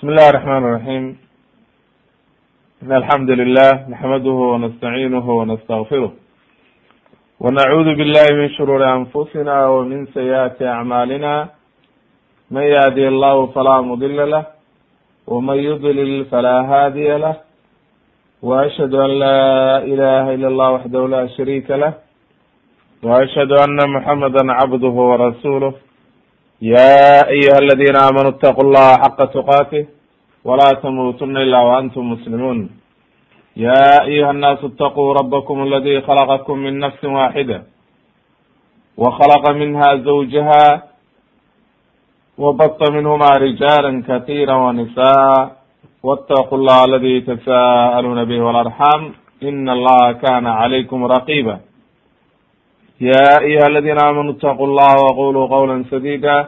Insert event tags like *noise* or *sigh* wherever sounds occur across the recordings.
بسم الله الرحمن الرحيم iن الحمd لله نحمده ونستعينه ونستغفره ونعوذ بالله من شرور أنفسنا ومن سيئات أعمالنا من يهدي الله فلا مضل له ومن يضلل فلا هادي له وأشهد أن لا إله إلا الله وحده لا شريك له وأشهد أن محمدا عبده ورسوله يا أيها الذين آمنوا اتقوا الله حق تقاته ولا تموتن إلا وأنتم مسلمون يا أيها الناس اتقوا ربكم الذي خلقكم من نفس واحدة وخلق منها زوجها وبط منهما رجالا كثيرا ونساء واتقوا الله الذي تساءلون به والأرحام إن الله كان عليكم رقيبا يا أيها الذين آمنوا اتقوا الله وقولوا قولا سديدا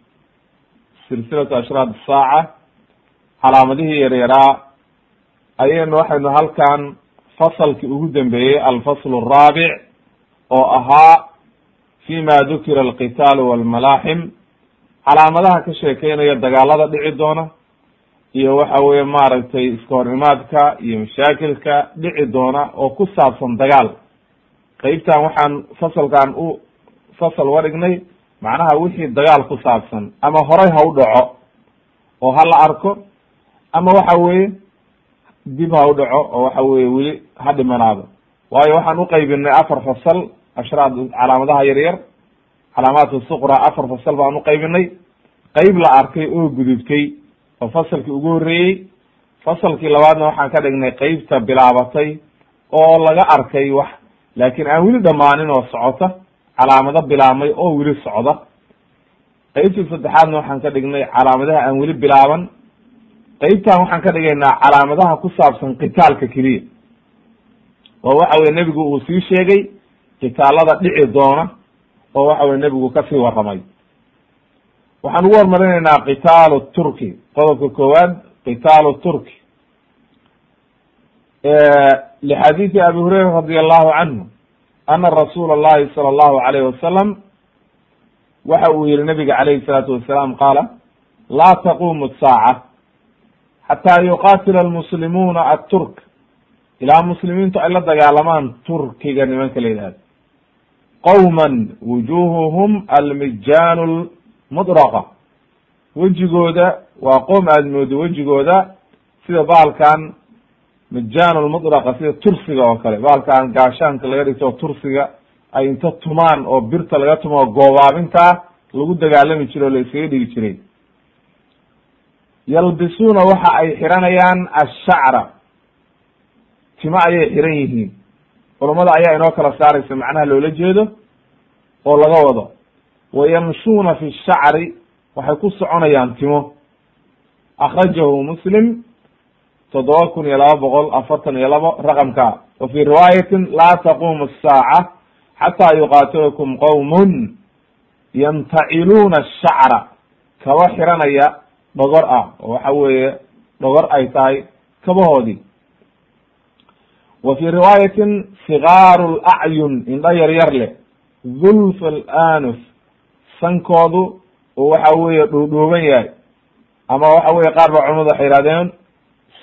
silsilatu ashraad saaca calaamadihii yaryaraa ayaynu waxaynu halkan fasalkii ugu dambeeyey alfasl araabic oo ahaa fi ma dukira alqitaalu walmalaaxim. Calaamadaha ka sheekeynaya dagaalada dhici doona iyo waxa weye maaragtay iska imaadka iyo mashaakilka dhici doona oo ku saabsan dagaal. Qeybtan waxaan fasalkan u fasal wadhignay macnaha wixii dagaal ku saabsan ama horay ha u dhaco oo ha la arko ama waxa weye dib ha u dhaco oo waxa weye weli ha dhimanaado. Waayo waxaan uqaybinay afar fasal ashraad calaamadaha yaryar calaamaat suqra afar fasal baan uqaybinay qeyb la arkay oo gudubtay oo fasalkii ugu horreeyey. Fasalkii labaadna waxaan ka dhignay qeybta bilaabatay oo laga arkay wax laakiin aan weli dhamaanin oo socota calaamado bilaabmay oo weli socda. Qeybtii saddexaadna waxaan ka dhignay calaamadaha aan weli bilaaban. Qeybtan waxaan ka dhigaynaa calaamadaha ku saabsan qitaalka keliya. Oo waxa weye nebigu uu sii sheegay qitaalada dhici doona oo waxa weye nebigu ka sii warramay. Waxaan ugu hormarinaynaa qitaalu turki qodobka koowaad qitaalu turki. Lixadiidi abi hurayra radi allahu canhu ana rasuula allahi sala allahu alayh wasalam waxa uu yihi nabiga calayhi salaatu wasalaam qaala laa taqumu saaca xataa yuqatila almuslimuuna aturk ilaa muslimiintu ay la dagaalamaan turkiga nimanka la yidhahdo qowman wujuhuhum almijaanu lmudraqa wejigooda waa qoom aada moodo wejigooda sida baalkan mijaan lmudraqa sida tursiga oo kale. Baalkan gaashaanka laga dhigto tursiga ay inta tumaan oo birta laga tumo oo goobaabintaa lagu dagaalami jiro o la iskaga dhigi jiray. Yalbisuuna waxa ay xiranayaan ashacra timo ayay xiran yihiin. Culammada ayaa inoo kala saaraysa macnaha loola jeedo oo laga wado. Wa yamshuuna fi shacri waxay ku soconayaan timo. Akrajahu muslim toddoba kun iyo laba boqol afartan iyo labo raqamka. Wa fi riwaayatin laa taqumu asaaca xataa yuqaatilakum qowmun yantaciluuna ashacra kaba xiranaya dhogor ah oo waxa weeye dhogor ay tahay kabahoodii. Wa fi riwaayatin sigaaru lacyun indho yar yar leh. Dulf alanus sankoodu oo waxa weeye dhuudhuuban yahay. Ama waxa weye qaar ba culamadu waxay yihahdeen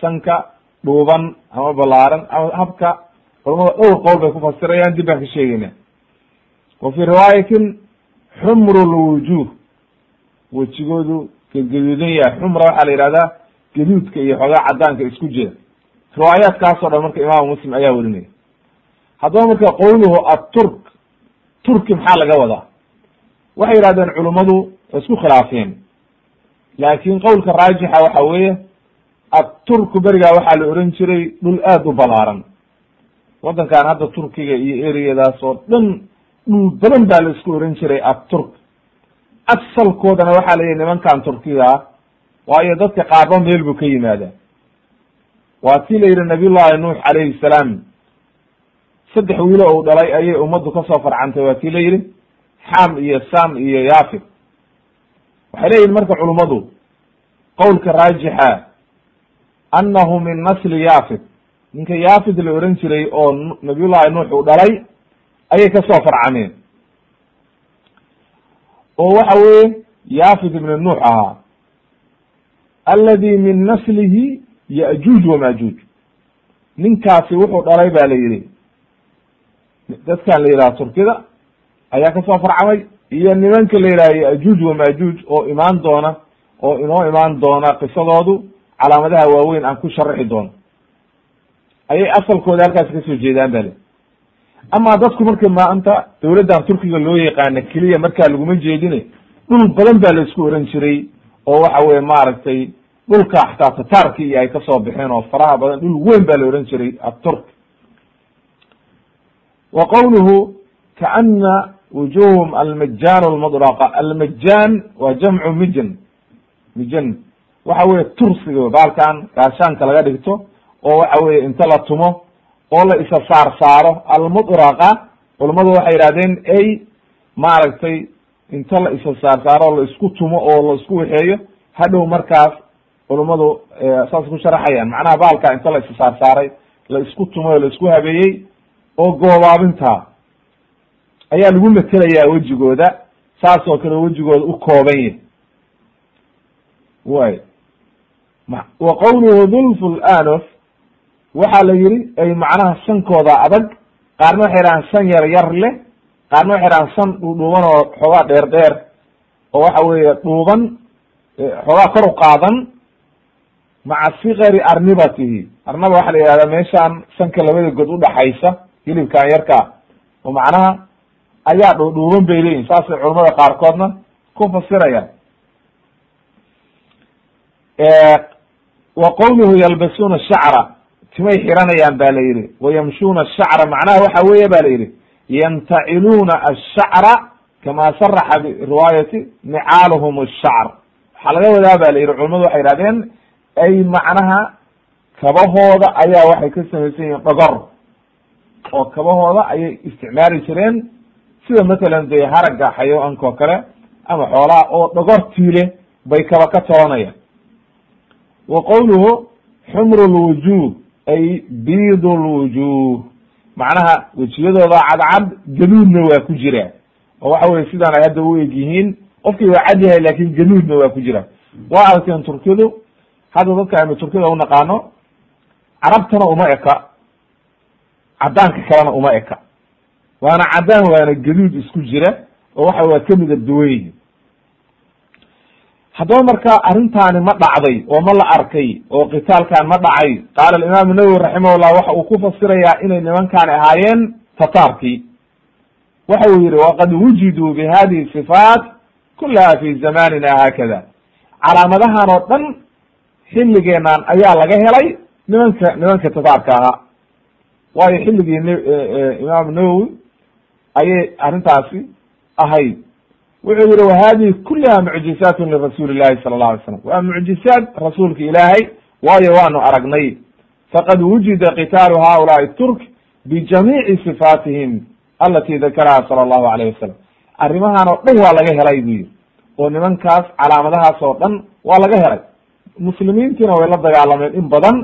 sanka dhuuban ama ballaaran ama habka. Culamada dhowr qowl bay ku fasirayaan dib baan ka sheegeyna wa fi riwaayatin xumru lwujuh wejigoodu gadgaduudan yahay xumra waxaa la yihahdaa gaduudka iyo xoogaa cadaanka isku jira. Riwaayaadkaasoo dhan marka imaamu muslim ayaa werinaya haddaba marka qowluhu aturk turki maxaa laga wadaa? Waxay yihahdeen culummadu way isku khilaafeen. Laakin qowlka raajixa waxa weeye aturku berigaa waxaa la oran jiray dhul aada u ballaaran waddankan hadda turkiga iyo ereyadaas oo dhan dhul badan baa la isku oran jiray aturk asalkoodana waxaa la yihi nimankan ah waayo dadka qaarba meel buu ka yimaadaa. Waa tii la yidhi nabiy llahi nuux calayhi salaam saddex wiilo uu dhalay ayay ummaddu ka soo farcantay. Waa tii la yidhi xam iyo sam iyo yafid waxay leeyihiin marka culummadu qowlka raajixa annahu min nasli yafid ninka yafid la ohan jiray oo nabiyullahi nuux uu dhalay ayay ka soo farcameen oo waxa weye yafid ibn nuux ahaa aladi min naslihi ya'juuj wamajuuj ninkaasi wuxuu dhalay ba la yidhi dadkan la yidhaha turkida ayaa ka soo farcamay iyo nimanka la yidhaha ya'juuj wamajuuj oo imaan doona oo inoo imaan doona qisadoodu calaamadaha waaweyn aan ku sharaxi doono. Ayay asalkooda halkaas ka soo jeedaan ba le ama dadku marka maanta dawladdan turkiga loo yaqaana keliya markaa laguma jeedine dhul badan baa la isku oran jiray oo waxa weye maaragtay dhulka xataa tataarki iyo ay ka soo baxeen oo faraha badan dhul weyn baa la ohan jiray aturk wa qowluhu kaana wujuhum almajan almudraqa almajan waa jamcu mijan mijan waxa weye tursiga baalkan gaashaanka laga dhigto oo waxa weye inta la tumo oo la isa saar saaro almudraqa. Culamadu waxay yihahdeen ay maaragtay inta la isa saar saaro la isku tumo oo la isku waxeeyo hadhow markaas culummadu saas ku sharaxayaan. Macnaha baalka inta la isa saar saaray la isku tumo o la isku habeeyey oo goobaabinta ayaa lagu metelayaa wejigooda saas oo kale wejigooda u kooban yahy way wa qowluhu dulfu lanof waxaa la yihi ay macnaha sankooda adag qaarna waxay dhahaan san yar yar leh qaarna waxay dhahaan san dhuudhuuban oo xoogaa dheer dheer oo waxa weeye dhuuban xoogaa kor u qaadan maca sikari arnibatihi. Arnaba waxa la yihahdaa meeshaan sanka labada god udhaxaysa hilibkan yarka oo macnaha ayaa dhuudhuuban bay leeyihiin saasay culamada qaarkoodna ku fasirayaan wa qowluhu yalbasuuna shacra. Timay xiranayaan ba la yihi wayamshuuna shacra macnaha waxa weeye ba la yihi yantaciluuna ashacra kama saraxa biriwaayati nicaaluhum ashacr waxaa laga wadaa ba la yihi culamadu waxay yihahdeen ay macnaha kabahooda ayaa waxay ka samaysan yihiin dhogor oo kabahooda ayay isticmaali jireen sida matalan dee haragga xayawaanka kale ama xoolaha oo dhogortiile bay kaba ka tolanayaan wa qowluhu xumru lwujuh ay biid lwujuh macnaha wejiyadooda cadcad gaduudna waa ku jira. Oo waxa weye sidaan ay hadda u eg yihiin qofkii waa cad yahay laakiin gaduudna waa ku jira. Waa aragteen turkidu hadda dadka aynu turkida unaqaano carabtana uma eka cadaanka kalena uma eka. Waana cadaan waana gaduud isku jira oo waxa waa ka midab duwan yihiin haddaba marka arrintaani ma dhacday oo ma la arkay oo qitaalkan ma dhacay qaala alimaam nawowi raximahullah waxa uu ku fasirayaa inay nimankaani ahaayeen tataarkii. Waxa uu yihi waqad wujiduu bi hadihi sifaat kulaha fi zamanina haakada. Calaamadahan oo dhan xilligeenan ayaa laga helay nimanka nimanka tataarka ahaa. Waayo xilligii n imaam nawowi ayay arrintaasi ahayd wuxuu yihi wahadihi kuliha mucjizaat lirasuuli llahi sala allahu alay slam waa mucjizaad rasuulka ilaahay waayo waanu aragnay. Faqad wujida qitaalu haulaai turk bijamiici sifaatihim alati dakaraha sala allahu alayh wasalam arrimahan oo dhan waa laga helay bu yihi oo nimankaas calaamadahaas oo dhan waa laga helay. Muslimiintiina way la dagaalameen in badan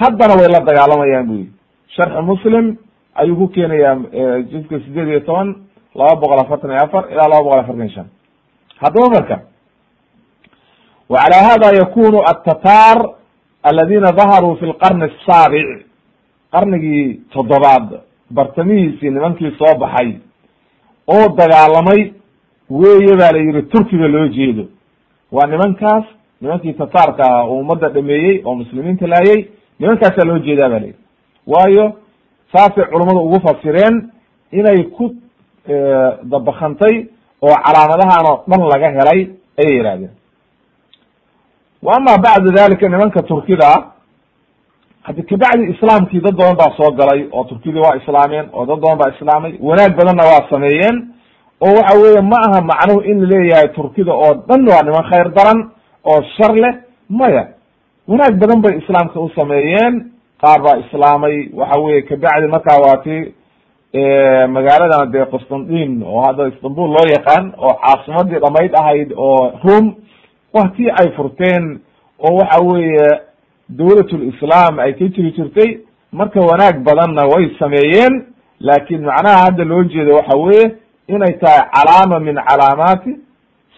haddana way la dagaalamayaan bu yihi sharxu muslim ayuu ku keenayaa jiska sideed iyo toban laba boqol afartan iyo afar ilaa laba boqol afartan iyo shan. Haddaba marka wa calى hada yakunu atataar aladina daharuu fi lqarni asaabic qarnigii toddobaad bartamihiisii nimankii soo baxay oo dagaalamay weeye ba la yihi turkiga loo jeedo. Waa nimankaas nimankii tataarka ah oo ummadda dhameeyey oo muslimiinta laayay nimankaasaa loo jeedaa ba la yihi waayo saasay culummadu ugu fasireen inay ku dabakantay oo calaamadahan oo dhan laga helay ayay yihahdeen wa ama bacda dalika nimanka turkida haddi kabacdi islaamkii dad badan baa soo galay oo turkidii waa islaameen oo dad badan baa islaamay wanaag badanna waa sameeyeen oo waxa weeye ma aha macnuhu in la leeyahay turkida oo dhan waa niman khayr daran oo shar leh maya. Wanaag badan bay islaamka u sameeyeen qaar baa islaamay waxa weye kabacdi markaa waati magaaladan dee qustandin oo hadda istanbul loo yaqaan oo caasimadii dhamayd ahayd oo rum waktii ay furteen oo waxa weeye dawlatul islam ay ka jiri jirtay marka wanaag badanna way sameeyeen laakin macnaha hadda loo jeedo waxa weye inay tahay calaama min calaamaati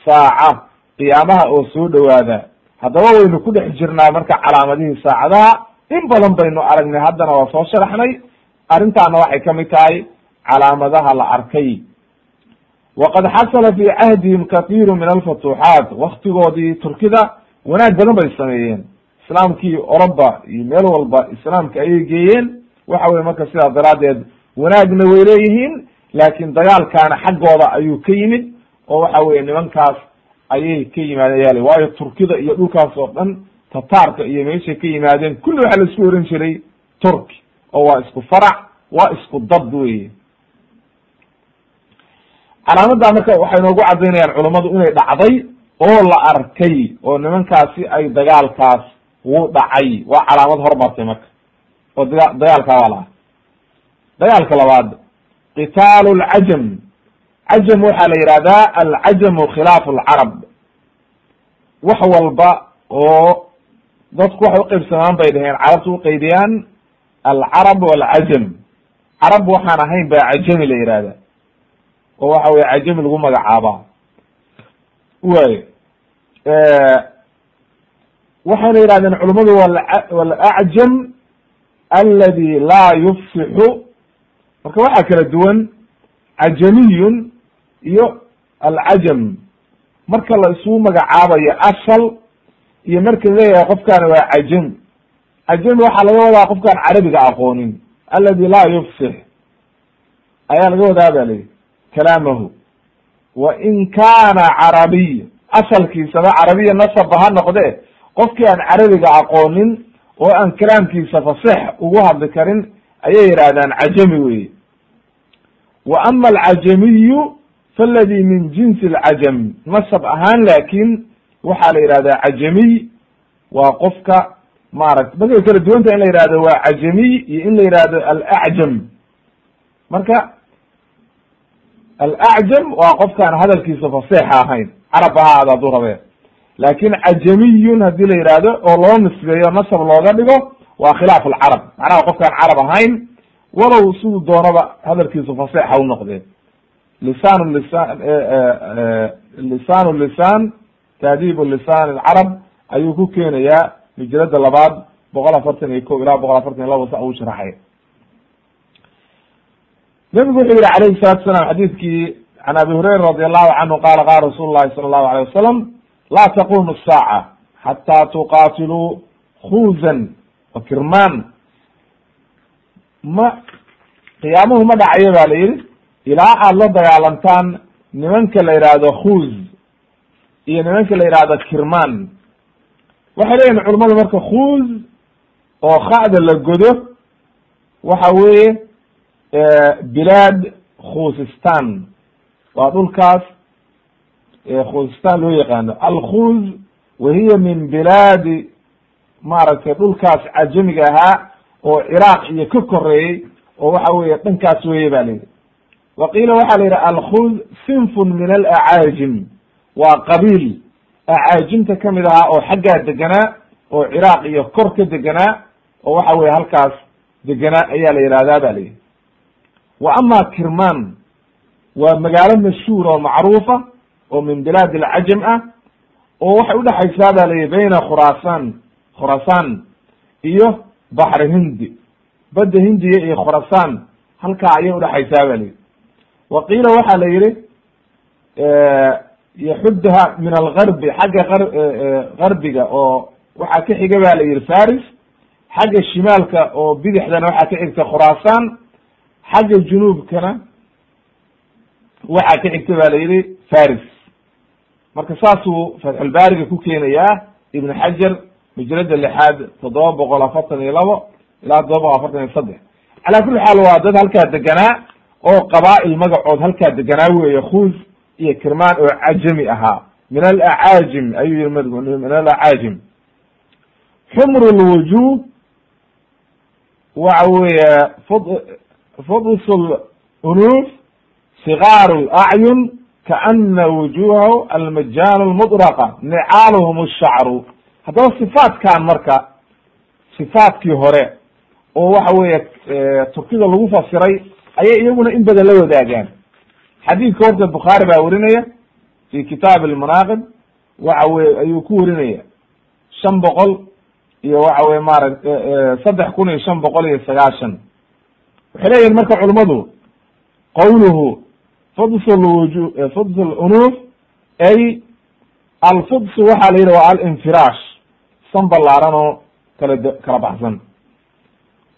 saaca qiyaamaha oo soo dhowaada. Haddaba waynu ku dhex jirnaa marka calaamadihii saacadaha in badan baynu aragnay haddana waa soo sharaxnay arrintaana waxay ka mid tahay calaamadaha la arkay. Waqad xasala fi cahdihim kathiru min alfutuuxaat waktigoodii turkida wanaag badan bay sameeyeen. Islaamkii oroba iyo meel walba islaamka ayay geeyeen. Waxa weye marka sidaas daraaddeed wanaagna way leeyihiin laakin dagaalkaana xaggooda ayuu ka yimid oo waxa weye nimankaas ayay ka yimaadeen yaali. Waayo turkida iyo dhulkaas oo dhan tataarka iyo meeshay ka yimaadeen kulli waxaa la isku oran jiray turki oo waa isku farac waa isku dad weye calaamadda marka waxay noogu cadaynayaan culammadu inay dhacday oo la arkay oo nimankaasi ay dagaalkaas wuu dhacay. Waa calaamad hormartay marka oo daga dagaalkaa waa laha dagaalka labaad qitaalu lcajam cajam waxaa la yihahdaa alcajamu khilaafu alcarab wax walba oo dadku waxay uqaybsamaan bay dhaheen carabtu uqaydiyaan alcarab walcajam carab waxaan ahayn ba cajami la yihahda oo waxa weye cajami lagu magacaabaa. Way waxayna yihahdeen culummadu walacjam aladi laa yufsixu marka waxaa kala duwan cajamiyun iyo alcajam marka la isugu magacaabayo asal iyo marka leeyahay qofkaani waa cajam cajami waxaa laga wadaa qofkaan carabiga aqoonin. Aladi laa yufsix ayaa laga wadaa ba layihi kalaamahu. Wa in kaana carabiy. Asalkiisaba carabiya nasabba ha noqde qofkii aan carabiga aqoonin oo aan kalaamkiisa fasex ugu hadli karin ayay yidhaahdaan cajami weye wa ama alcajamiyu faladi min jinsi alcajam nasab ahaan laakin waxaa la yidhahdaa cajamiy waa qofka maarata markay kala duwanta in la yihahdo waa cajamiy iyo in la yihahdo alacjam. Marka alacjam waa qofkaan hadalkiisa faseexa ahayn carab ha ahaado hadduu rabee. Laakin cajamiyun haddii la yihahdo oo loo nisbeeyo nasab looga dhigo waa khilaaf alcarab macnaha qofkaan carab ahayn walow siduu doonaba hadalkiisu faseexa u noqdee lisaan lisan lisaan lisan taadiib lisan alcarab ayuu ku keenayaa hijrada labaad boqol afartan iyo ko ilaa boqol afartan iyo laba sa uu sharaxay nebigu wuxuu yihi alayhi salatu salam xadiidkii can abi hurayra radi allahu canhu qala qala rasuulu llahi sala allahu alayh wasalam laa taqumu الsaaca xataa tuqatiluu khuzan wa kirman ma qiyaamuhu ma dhacayo ba la yihi ilaa aad la dagaalantaan nimanka la yihahdo khuz iyo nimanka la yihahdo kirman waxay leeyihiin culamadu marka khuz oo kha'da la godo waxa weeye bilaad khuzistan waa dhulkaas khuzistan loo yaqaano. Alkhuz wahiya min bilaadi maaragtay dhulkaas cajamiga ahaa oo ciraaq iyo ka koreeyey oo waxa weye dhankaas weye ba la yidhi. Wa qiila waxaa la yidhi alkhuz sinfun min alacaajim waa qabiil acaajimta ka mid ahaa oo xaggaa deganaa oo ciraaq iyo kor ka deganaa oo waxa weye halkaas deganaa ayaa la yihahdaa ba la yidhi. Wa ama kirman waa magaalo mashhuur oo macruufa oo min bilaad alcajam ah oo waxay udhexaysaa ba layihi bayna khurasan khurasan iyo baxri hindi. Badda hindiya iyo khurasan halkaa ayay udhexaysaa ba layihi wa qiila waxaa la yihi yaxudha min algarbi xagga ar garbiga oo waxaa ka xiga ba la yihi faris xagga shimaalka oo bidixdana waxaa ka xigta khurasan xagga junuubkana waxaa ka xigta ba la yihi faris marka saasuu fatxulbaariga ku keenayaa ibn xajar hijrada lixaad toddoba boqol afartan iyo labo ilaa toddoba boqol afartan iyo saddex calaa kulli xaal waa dad halkaa deganaa oo qabaa'il magacood halkaa deganaa weeye khuz iyo kirmaan oo cajami ahaa. Min alacaajim ayuu yihi madigu min alacaajim. Xumru lwujuh waxa weeye fudus lunuf sigaar lacyun kaana wujuhahu almajan lmudraqa nicaaluhum shacru haddaba sifaatkan marka sifaatkii hore oo waxa weeye turkida lagu fasiray ayay iyaguna in badan la wadaagaan xadiidka horta bukhaari baa werinaya fi kitaab almanaaqib waxa weye ayuu ku werinaya shan boqol iyo waxa weye maara saddex kun iyo shan boqol iyo sagaashan. Waxay leeyihiin marka culimadu qawluhu fuds lwuju fuds lunuf ay alfuds waxaa la yidhi waa alinfiraash san ballaaran oo kala kala baxsan.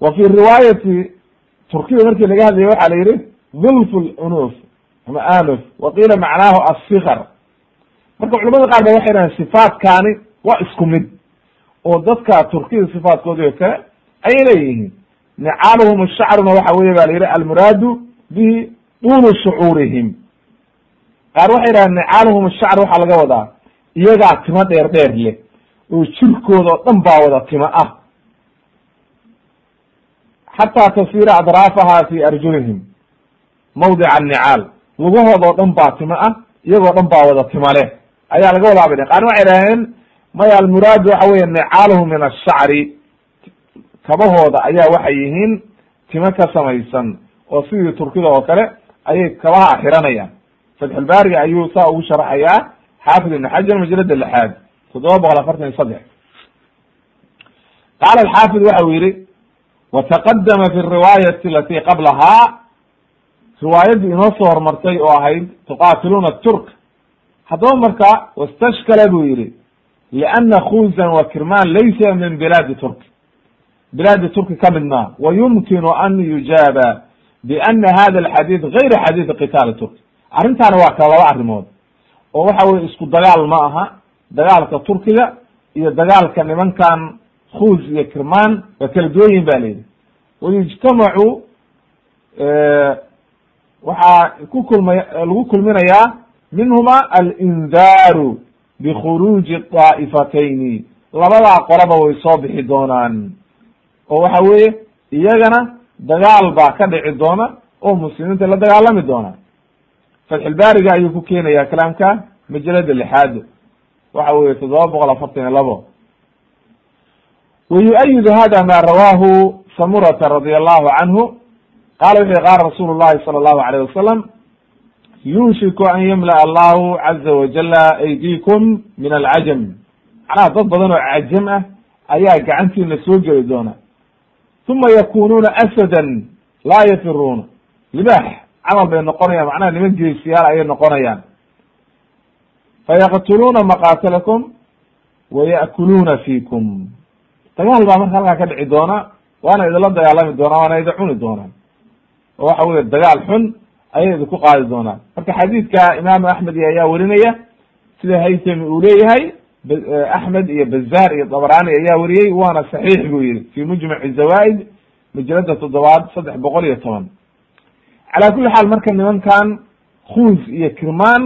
Wa fi riwaayati turkida markii laga hadlaya waxaa la yihi dhulf lunuf ama anuf wa qiila macnaahu asikar marka culamada qaar ba waxay dhahen sifaatkaani waa isku mid oo dadka turkida sifaatkoodi oo kale ayay leeyihiin. Nicaaluhum shacruna waxa weye ba la yihi almuraadu bihi dulu shucuurihim. Qaar waxay dhahen nicaaluhum shacr waxaa laga wadaa iyagaa timo dheer dheer leh oo jirkooda oo dhan baa wada timo ah. Xataa tasira adraafaha fi arjulihim mawdica annicaal lugahooda oo dhan baa timo ah iyagoo dhan baa wada timo leh. Ayaa laga wadaa bay qaarna waxay dhaheen maya almuraadu waxa weye nicaaluhu min ashacri kabahooda ayaa waxay yihiin timo ka samaysan oo sidii turkida oo kale ayay kabaha xiranayaan. Fatxulbaariga ayuu saa ugu sharaxayaa xaafid ibn xajar majalada lixaad toddoba boqol afartan iyo saddex. Qaala alxaafid waxa uu yihi wataqadama fi riwaayati alati qablahaa riwaayaddii inoo soo hormartay oo ahayd tuqaatiluuna turk. Haddaba marka wastashkala buu yihi liana khuzan wa kirman laysa min bilaadi turki bilaadi turki ka mid maa wa yumkinu an yujaaba biana hada alxadiid gayra xadiidi qitaali turki arrintaana waa kala laba arrimood. Oo waxa weye isku dagaal ma aha dagaalka turkiga iyo dagaalka nimankan khuz iyo kirman waa kala duwan yihiin ba la yidhi waxaa ku kulmay lagu kulminayaa minhuma alindaru bikhuruuji daa'ifatayni labadaa qolaba way soo bixi doonaan. Oo waxa weeye iyagana dagaal baa ka dhici doona oo muslimiinta la dagaalami doona. Fatxulbaariga ayuu ku keenaya kalaamka majalada lixaad. Waxa weye toddoba boqol afartan iyo labo. Wyu-ayidu hada ma rawahu samurata radi allahu canhu qala wuxu qala rasuulu llahi sala allahu alayh wasalam yuushiku an yamla'a allahu caza wajala aydikum min alcajam macnaha dad badan oo cajam ah ayaa gacantiina soo geli doona uma yakunuuna asadan laa yafiruuna libaax camal bay noqonayaan macnaha niman geesiyaal ayay noqonayaan fayaqtuluuna maqaatilakum wa ya'kuluuna fiikum dagaal baa marka halkaa ka dhici doona waana idinla dagaalami doonaa waana idin cuni doonaan oo waxa weye dagaal xun ayay idinku qaadi doonaan. Marka xadiidka imaamu axmed ayaa werinaya sida haytami uu leeyahay axmed iyo bazaar iyo dabrani ayaa weriyey waana saxiix buu yihi fi mujmaci zawa'id majalada toddobaad saddex boqol iyo toban. Calaa kulli xaal marka nimankan khuz iyo kirman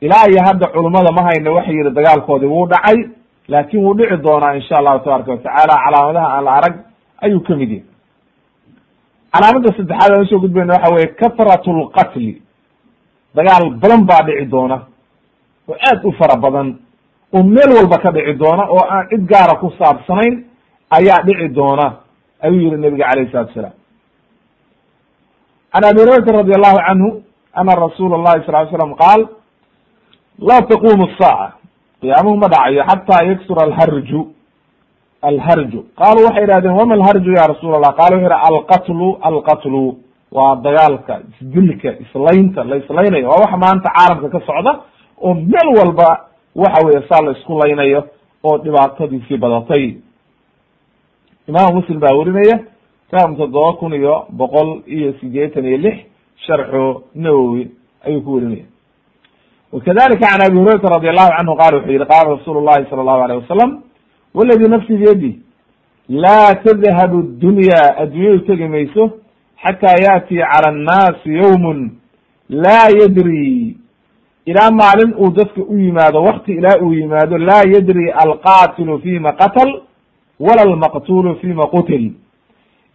ilaa iyo hadda culummada ma hayno waxay yihi dagaalkoodii wuu dhacay laakin wuu dhici doonaa insha allahu tabaraka watacaala calaamadaha aan la arag ayuu ka mid yahay calaamada saddexaad aan u soo gudbayna waxa weye katrat lqatli dagaal badan baa dhici doona oo aad u fara badan oo meel walba ka dhici doona oo aan cid gaara ku saabsanayn ayaa dhici doona ayuu yihi nabiga alayh salatu salaam. Can abi hurayrata radi allahu canhu ana rasuula llahi sal ly slam qaal laa taqumu saaca qiyaamuhu ma dhacayo xataa yaksura alharju alharju qaalu waxay idhahdeen wama alharju ya rasuul allah qala wuxu yihi alqatlu alqatlu waa dagaalka isdilka islaynta la islaynayo waa wax maanta caalamka ka socda oo meel walba waxa weye saa la isku laynayo oo dhibaatadiisii badatay imaamu muslim baa werinaya kam toddoba kun iyo boqol iyo sideetan iyo lix sharxu nawowi ayuu ku werinaya wakadalika can abi hurayrata radi allahu canhu qala wuxuu yihi qala rasuulu llahi sala allahu alayh wasalam waladi nafsi biyadi laa tadhabu dunya addunyadu tegi mayso xataa yaati cala annaasi yawmun laa yadri. Ilaa maalin uu dadka u yimaado wakti ilaa uu yimaado laa yadri alqatilu fima qatal wala almaqtulu fima qutil.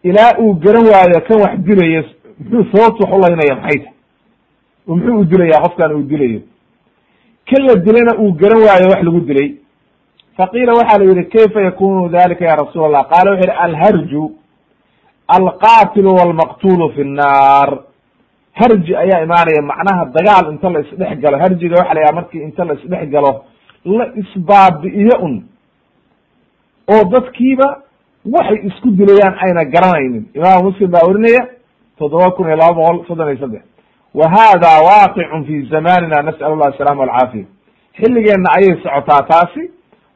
Ilaa uu garan waayo kan wax dilayo muxuu sababta wax ulaynaya muxuu u dilaya qofkan uu dilayo. Kan la dilayna uu garan waayo wax lagu dilay faqiila waxaa la yihi kayfa yakunu dalika ya rasuul allah qaala wuxu yihi alharju alqatilu walmaqtulu fi nnar harji ayaa imaanaya macnaha dagaal inta la isdhex galo harjiga waxa la yaha markii inta la isdhex galo la isbaabi'iyo un oo dadkiiba waxay isku dilayaan ayna garanaynin imaamu muslim baa orinaya toddoba kun iyo laba boqol soddon iyo saddex wa hada waaqicun fi zamanina nas'al llah asalama alcaafiya xilligeenna ayay socotaa taasi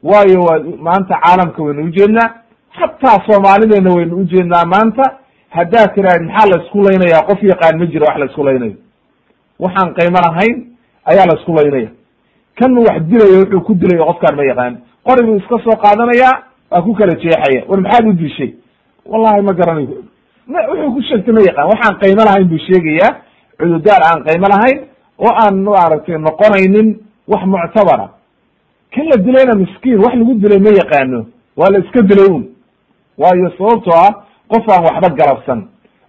waayo waa maanta caalamka waynu ujeednaa xataa soomaalideena waynu ujeednaa maanta. Haddaad tiraahid maxaa la isku laynaya qof yaqaan ma jiro wax la isku laynayo. Waxaan qaymo lahayn ayaa la isku laynaya. Kan wax dilaya wuxuu ku dilayo qofkaan ma yaqaan. Qori buu iska soo qaadanaya waa ku kala jeexaya. War maxaad u dishay wallahi ma garanayo wuxuu ku sheegtay ma yaqaan. Waxaan qaymo lahayn buu sheegayaa. Cududaar aan qaymo lahayn. Oo aan maaragtay noqonaynin wax muctabara kan la dilayna miskiin wax lagu dilay ma yaqaano. Waa la iska dilay un waayo sababtoo ah qof aan waxba galabsan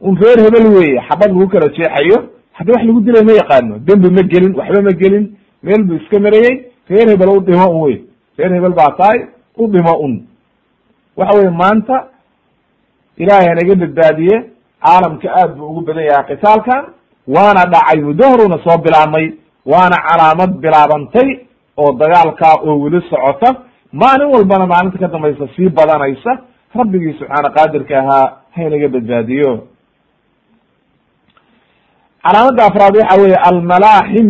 un reer hebel weeye xabad lagu kala jeexayo haddi wax lagu dilay ma yaqaano. Dembi ma gelin waxba ma gelin. Meel buu iska marayey reer hebel u dhimo un wey. Reer hebel baa tahay u dhimo un waxa weye maanta ilaahay hanaga badbaadiye caalamka aad buu ugu badan yahay qitaalkan waana dhacay muddo horuna soo bilaabmay waana calaamad bilaabantay oo dagaalkaa oo weli socota maalin walbana maalinta ka dambaysa sii badanaysa rabbigii subxaana qaadirka ahaa haynaga badbaadiyo. Calaamadda afraad waxa weeye almalaaxim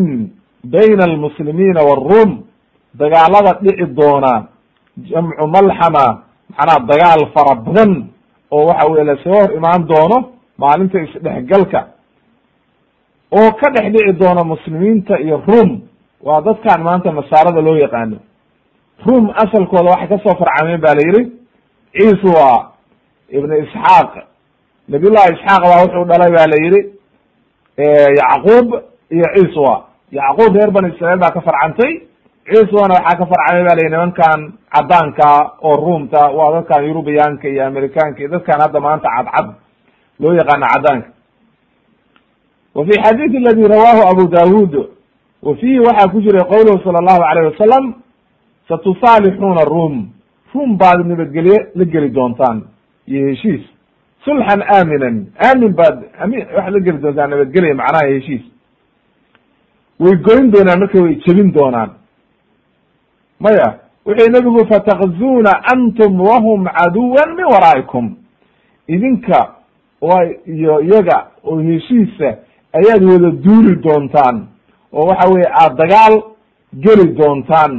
bayna almuslimiina wاrum dagaalada dhici doona jamcu malxama macnaha dagaal fara badan oo waxa weye la soo hor imaan doono maalinta isdhexgalka. Oo ka dhex dhici doona muslimiinta iyo rum waa dadkan maanta nasaarada loo yaqaano. Rum asalkooda waxay ka soo farcameen ba la yihi ciiswa ibn isxaaq. Nabiy llahi isxaaq baa wuxuu dhalay ba la yihi yacquub iyo ciiswa yacquub reer bani israiil baa ka farcantay ciiswana waxaa ka farcamay ba la yihi nimankan cadaanka oo ruumta waa dadkan yurubiyaanka iyo amerikaanka iyo dadkan hadda maanta cadcad loo yaqaano cadaanka wa fi xadiid aladi rawahu abu dawud wa fiihi waxaa ku jiray qowluhu sala allahu alayh wasalam satusaalixuuna rum rum baad nabadgelye la geli doontaan. Iyo heshiis. Sulxan aaminan. Aamin baad ami waxaad la geli doontaan nabadgelya macnaha heshiis. Way goyn doonaan marka way jebin doonaan. Maya wuxuu nebigu fatakzuuna antum wahum caduwan min waraa'ikum. Idinka iyo iyaga oo heshiisa ayaad wada duuli doontaan oo waxa weye aad dagaal geli doontaan.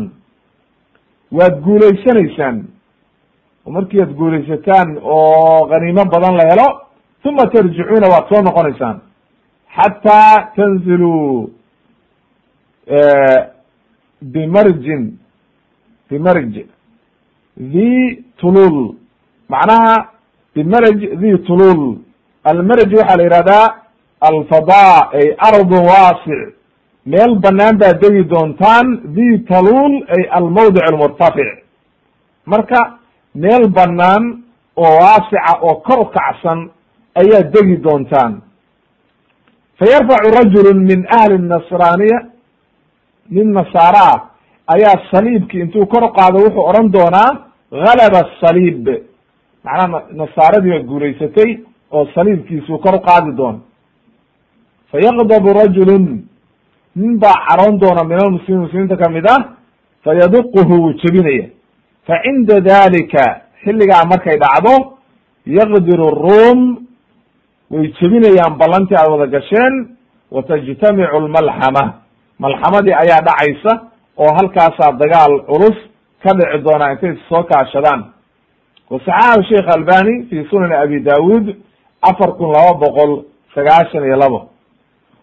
Waad guulaysanaysaan oo markii aad guulaysataan oo khaniimo badan la helo uma tarjicuuna waad soo noqonaysaan. Xataa tanziluu bimarjin bimarj dhi tulul macnaha bimarj dhi tulul almarj waxaa la yihahdaa alfada ay ardun waasic meel banaan baad degi doontaan dhi talul ay almawdic almurtafic. Marka meel banaan oo waasica oo kor kacsan ayaad degi doontaan. Fayarfacu rajulu min ahli nasraaniya nin nasaara ah ayaa saliibki intuu kor qaado wuxuu odhan doonaa galaba saliib. Macnaha nasaaradii baa guulaysatay oo saliibkiisuu kor qaadi doona fayaqdabu rajulun nin baa caroon doona min almuslimiin muslimiinta ka mid ah fayaduquhu wuu jebinaya. Fa cinda dalika xilligaa markay dhacdo yaqdiru ruum way jebinayaan ballantii aad wada gasheen wa tajtamicu lmalxama. Malxamadii ayaa dhacaysa oo halkaasaa dagaal culus ka dhici doonaa intay soo kaashadaan. Wasaxaxahu sheikh albani fi sunani abi dawud afar kun laba boqol sagaashan iyo labo.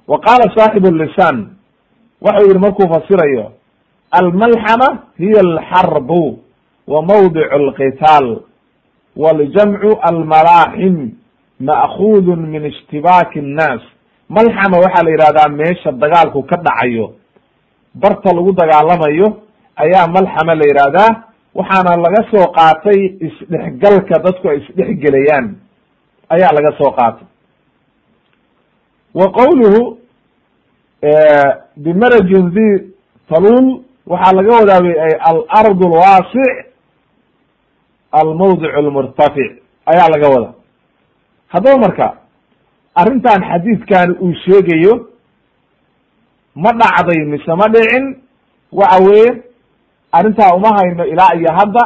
Wa qaala saaxibu lisan waxau yihi markuu fasirayo almalxama hiya alxarbu wa mawdic alqitaal waljamcu almalaaxim ma'kuudu min ishtibaaki nnaas malxama waxaa la yihahdaa meesha dagaalku ka dhacayo barta lagu dagaalamayo ayaa malxama la yihahdaa waxaana laga soo qaatay isdhexgalka dadku ay isdhexgelayaan. Ayaa laga soo qaatay. Wa qowluhu bimarajin di talul waxaa laga wadaabay alard alwaasic almawdic almurtafic ayaa laga wada haddaba marka arrintan xadiidkan uu sheegayo ma dhacday mise ma dhicin waxa weeye arrintaa uma hayno ilaa iyo hadda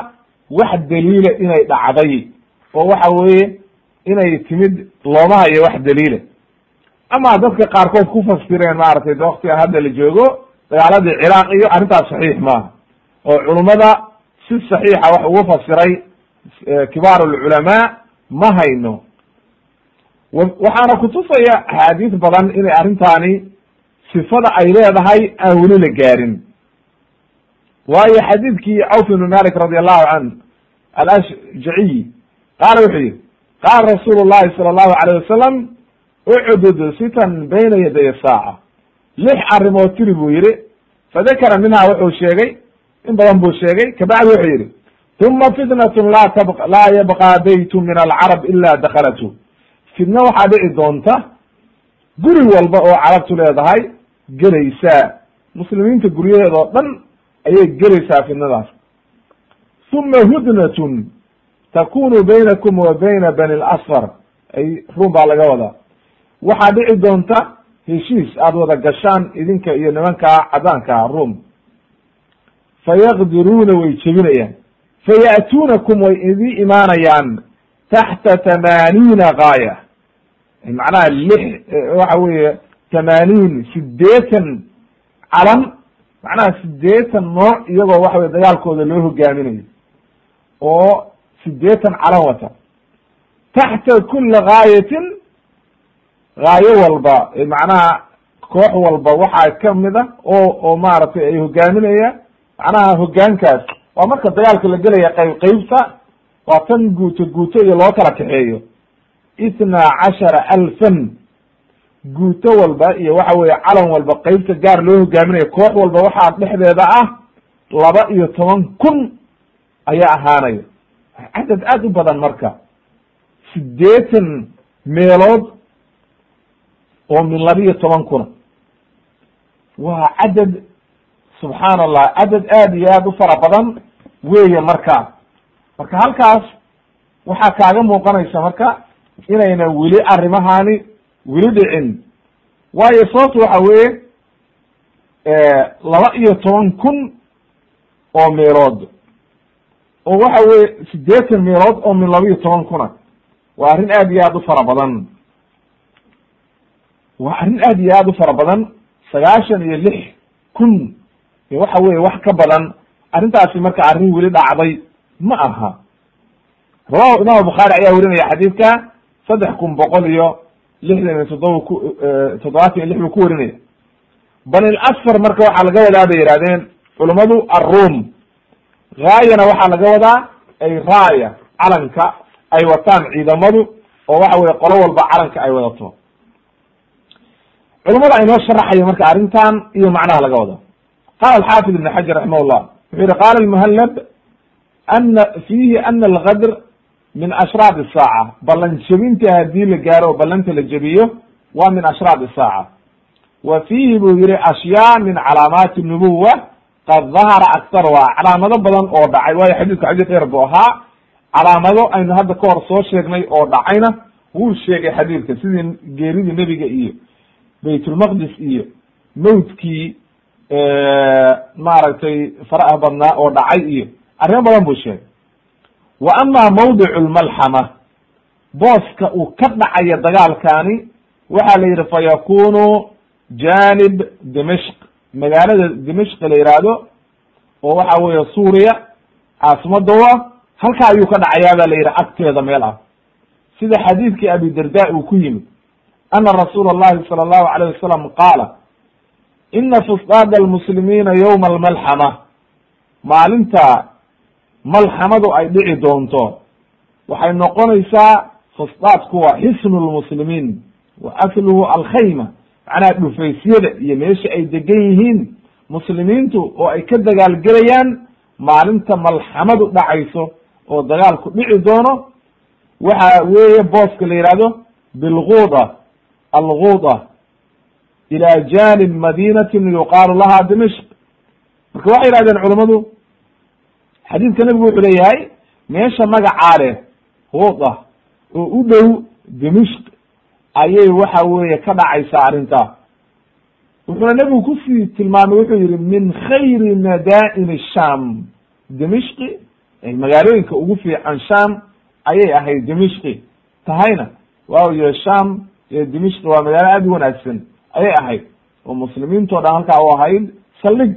wax daliila inay dhacday oo waxa weeye inay timid looma hayo wax daliila ama dadka qaarkood ku fasireen maaragtay de waktigan hadda la joogo dagaaladii ciraaq iyo arrintaas saxiix maaha oo culummada si saxiixa wax ugu fasiray kibaar alculamaa ma hayno. Waxaana kutusaya axaadiis badan inay arrintaani sifada ay leedahay aan weli la gaarin. Waayo xadiidkii cawf ibn malik radi allahu can alashjaciy qaala wuxuu yihi qaala rasuulu llahi sala allahu alayh wasalam ucdud sitan bayna yaday saaca. Lix arrimood tiri buu yihi fadakara minha wuxuu sheegay in badan buu sheegay kabacdi wuxuu yihi uma fitnatun laa tab laa yabqaa baytu min alcarab ila dakalathu fitna waxaa dhici doonta guri walba oo carabtu leedahay gelaysaa. Muslimiinta guryaheeda oo dhan ayay gelaysaa fitnadaas. Uma hudnatun takunu baynakum wa bayna bani lasfar ay ruum baa laga wadaa waxaa dhici doonta heshiis aada wada gashaan idinka iyo nimankaa cadaankaa ruum. Fayaqdiruuna way jebinayaan. Faya'tuunakum way idin imaanayaan taxta tamaaniina gaaya. Macnaha lix waxa weeye tamaaniin sideetan calan macnaha sideetan nooc iyagoo waxa weye dagaalkooda loo hogaaminayo oo sideetan calan wata. Taxta kuli gaayatin gaayo walba macnaha koox walba waxaa ka mid a oo oo maaragtay ay hogaaminayaan macnaha hogaankaas waa marka dagaalka la gelaya qayb qeybta waa tan guuto guuto iyo loo kala kaxeeyo. Ithnaa cashara alfan guuto walba iyo waxa weeye calan walba qeybta gaar loo hogaaminayo koox walba waxaa dhexdeeda ah laba iyo toban kun ayaa ahaanayo. Cadad aad u badan marka. Sideetan meelood oo min laba iyo toban kuna. Waa cadad subxaan allah cadad aad iyo aad u fara badan weeye marka. Marka halkaas waxaa kaaga muuqanaysa marka inayna weli arrimahani weli dhicin. Waayo sababta waxa weeye laba iyo toban kun oo meelood. Oo waxa weye sideetan meelood oo min laba iyo toban kuna. Waa arrin aad iyo aad u fara badan waa arrin aad iyo aad u fara badan sagaashan iyo lix kun. Waxa weye wax ka badan. Arrintaasi marka arrin weli dhacday ma aha. Rawahu imaam bukhaari ayaa werinaya xadiidka saddex kun boqol iyo lixdan iyo toddoba ku toddobaatan iyo lix buu ku werinaya banil asfar marka waxaa laga wadaa bay yihahdeen culummadu arrum. Gaayana waxaa laga wadaa ay raaya calanka ay wataan ciidamadu oo waxa weye qolo walba calanka ay wadato culamada aynoo sharaxayo marka arrintan iyo macnaha laga wado. Qala alxaafid ibn xajar raximah llah wuxuu yihi qala almuhallab ana fiihi ana algadr min ashraad isaaca ballan jebinta haddii la gaaro oo ballanta la jebiyo waa min ashraad isaaca wa fiihi buu yihi ashyaa min calaamaati nubuwa qad dahara aktaruha calaamado badan oo dhacay waayo xadiidku xadiid dheer buu ahaa. Calaamado aynu hadda ka hor soo sheegnay oo dhacayna wuu sheegay xadiidka sidii geeridii nebiga iyo baytulmaqdis iyo mawdkii maaragtay faraha badnaa oo dhacay iyo arrimo badan buu sheegay. Wa ama mawdicu lmalxama booska uu ka dhacayo dagaalkani waxaa la yidhi fa yakunu janib dimashq magaalada dimashq la yihahdo oo waxa weeye suuriya caasimada u ah halka ayuu ka dhacayaa ba la yidhi agteeda meel ah. Sida xadiidkii abi darda uu ku yimid ana rasuula allahi sala allahu alayh wasalam qaala ina fusdaada almuslimiina yowma almalxama maalinta malxamadu ay dhici doonto waxay noqonaysaa fusdaadku waa xisnu lmuslimiin wa asluhu alkhayma macnaha dhufaysyada iyo meesha ay degan yihiin muslimiintu oo ay ka dagaalgelayaan maalinta malxamadu dhacayso oo dagaalku dhici doono waxa weeye booska la yihahdo bilguda alguda ila janib madinatin yuqaalu laha dimishk marka waxay yihahdeen culamadu xadiidka nebigu wuxuu leeyahay meesha magacaa leh huda oo u dhow dimishk ayay waxa weeye ka dhacaysaa arrintaa wuxuuna nebigu ku sii tilmaamay wuxuu yihi min khayri madaa'in sham dimishki magaalooyinka ugu fiican sham ayay ahayd dimishki tahayna waayo sham iyo dimishki waa magaalo aad u wanaagsan ayay ahayd. Oo muslimiintoo dhan halkaa u ahayd saldhig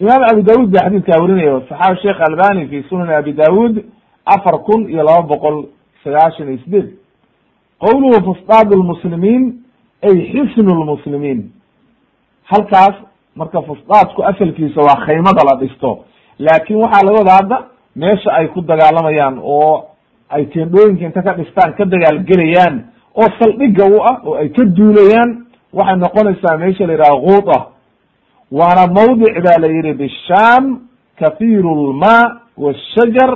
imaam abi daawud ba xadiidkaa warinaya saxaabi sheekh albani fi sunan abi daawud afar kun iyo laba boqol sagaashan iyo sideed qowluhu fusdaad lmuslimiin ay xisnu lmuslimiin halkaas marka fusdaadku asalkiisa waa khaymada la dhisto. Laakin waxaa laga wadaa hadda meesha ay ku dagaalamayaan oo ay teendhooyinka inta ka dhistaan ka dagaalgelayaan oo saldhiga u ah oo ay ka duulayaan waxay noqonaysaa meesha la yidhaha guuda waana mawdic ba la yihi bisham kathiru lma washajar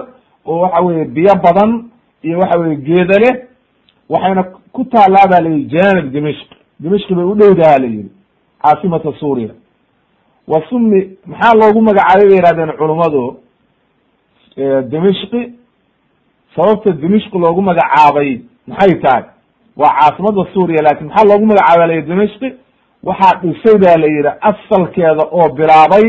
oo waxa weye biyo badan iyo waxa weye geeda leh. Waxayna ku taalaa ba la yihi janib dimishk dimishk bay u dhowdaha la yihi caasimata suuriya. Wa sumi maxaa loogu magacaabay bay yihahdeen culummadu dimishki sababta dimishk loogu magacaabay maxay tahay waa caasimada suuriya laakiin maxaa loogu magacaaba la yihi dimishki waxaa dhisay ba la yihi asalkeeda oo bilaabay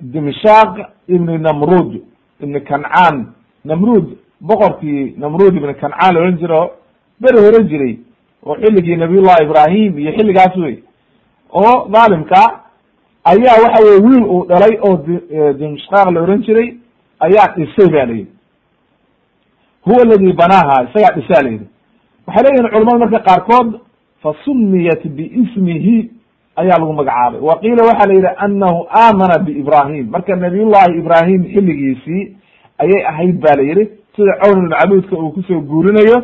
dimshaq ibni namrud ibni kancaan. Namrud boqorkii namrud ibni kancaan la ohan jiro beri hore jiray oo xilligii nabiyullahi ibrahim iyo xilligaas wey oo dhaalimka ayaa waxa weye wiil uu dhalay oo dimshaq la ohan jiray ayaa dhisay ba la yihi huwa aladi banaaha isagaa dhisaa la yihi waxay leeyihiin culamada marka qaarkood fasumiyat biismihi ayaa lagu magacaabay. Wa qiila waxa la yihi anahu aamana biibrahim marka nabiyullahi ibrahim xilligiisii ayay ahayd ba la yihi sida cawn macbuudka uu ku soo guurinayo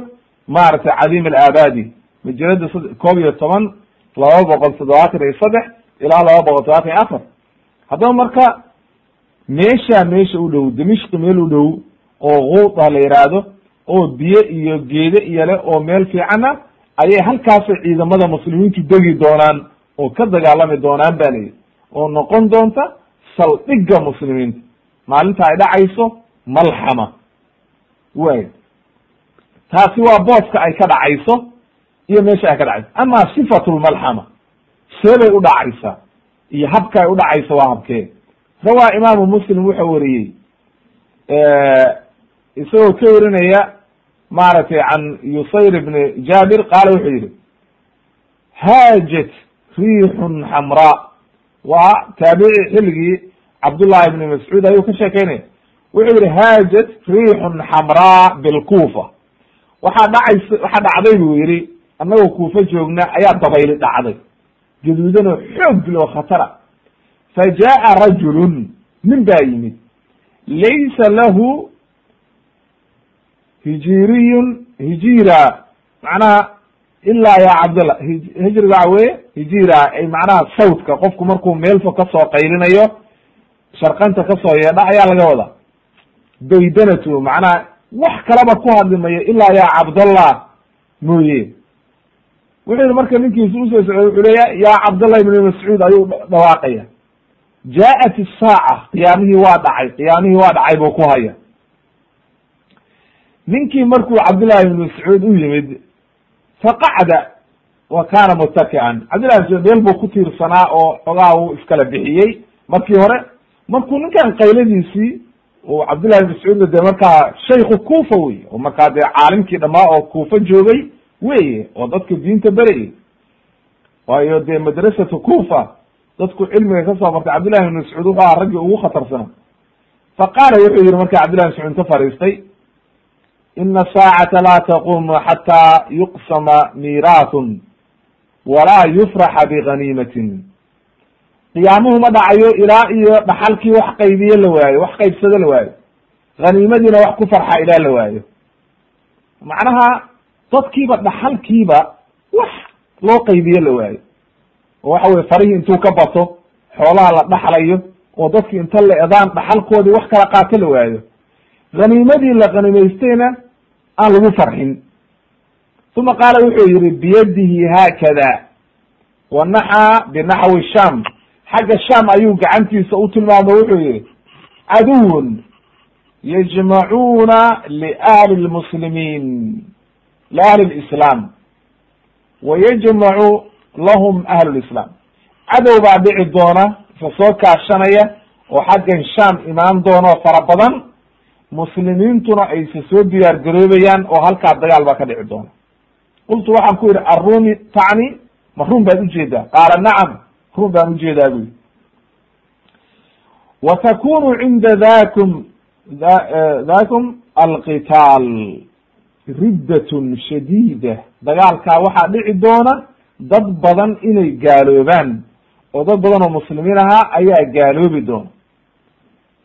maaragtay cadiim alaabadi majalada koob iyo toban laba boqol toddobaatan iyo saddex ilaa laba boqol todobaatan iyo afar. Haddaba marka meesha meesha u dhow dimishki meel u dhow oo guuda la yihaahdo oo biyo iyo geede iyo leh oo meel fiicanna ayay halkaasay ciidamada muslimiintu degi doonaan oo ka dagaalami doonaan ba layihi oo noqon doonta saldhigga muslimiinta. Maalinta ay dhacayso malxama. Way taasi waa booska ay ka dhacayso iyo meesha ay ka dhacayso. Ama sifatu lmalxama see bay u dhacaysaa iyo habka ay u dhacayso waa habkee. Rawaa imaamu muslim wuxuu wariyey isagoo ka warinaya maaragtay can yusayr ibni jabir qaala wuxuu yihi haajat riixun xamraa waa taabici xilligii cabdullahi ibni mascuud ayuu ka sheekeynaya. Wuxuu yihi haajat riixun xamraa bilkufa waxaa dhacaysa waxaa dhacday buu yihi annagoo kuufa joogna ayaa dabayli dhacday. Gaduudan oo xoog loo khatara. Fa rajulun nin baa yimid laysa lahu hijiriyun hijira. Macnaha ilaa ya cabdallah. Hijriga waxa weye hijira. Macnaha sawtka. Qofku markuu meel fog ka soo qaylinayo sharqanta ka soo yeedha ayaa laga wadaa. Baydanatu macnaha wax kalaba ku hadli mayo ilaa ya cabdallah mooye. Wuxuu yihi marka ninkiisu u soo socday wuxuu leeya ya cabdallah ibn mascuud ayuu dhawaaqaya. Jaaءat isaaca qiyaamihii waa dhacay qiyaamihii waa dhacay buu ku haya ninkii markuu cabdillahi ibn mascuud u yimid faqacda wa kana mutaki'an cabdillahi mascuud meel buu ku tiirsanaa oo xogaa uu iskala bixiyey markii hore. Markuu ninkan qayladiisii uu cabdillahi ibn mascuudna dee markaa shayku kufa wey oo markaa dee caalimkii dhamaa oo kufa joogay weye oo dadka diinta berayay waayo dee madrasatu kufa dadku cilmiga ka soo bartay cabdillahi ibn mascuud wuxuu aha raggii ugu khatarsana. Fa qaala wuxuu yihi marka cabdillahi mascuud inta fariistay ina saacata laa taqumu xataa yuqsama miiraatun walaa yufraxa biganiimatin qiyaamuhu ma dhacayo ilaa iyo dhaxalkii wax qaybiye la waayo wax qaybsado la waayo haniimadiina wax ku farxa ilaa la waayo macnaha dadkiiba dhaxalkiiba wax loo qaybiye la waayo oo waxa weye farihii intuu ka bato xoolaha la dhaxlayo oo dadki inta la edaan dhaxalkoodii wax kala qaato la waayo haniimadii la qanimaystayna aan lagu farxin. Uma qaala wuxuu yihi biyadihi haakada wa naxaa binaxwi sham. Xagga sham ayuu gacantiisa u tilmaamo wuxuu yihi caduwun yajmacuuna liahli lmuslimiin liahli lislaam wa yajmacu lahum ahlu lislaam. Cadow baa dhici doona isa soo kaashanaya oo xaggan sham imaan doona oo fara badan muslimiintuna aysa soo diyaar garoobayaan oo halkaa dagaal baa ka dhici doona. Qultu waxaan ku yidhi arumi tacni? Ma run baad u jeedaa qaala nacam run baan u jeedaa bu yidhi. Wa cinda dakum dakum alqitaal riddatun shadiida. Dagaalkaa waxaa dhici doona dad badan inay gaaloobaan oo dad badan oo muslimiin ahaa ayaa gaaloobi doona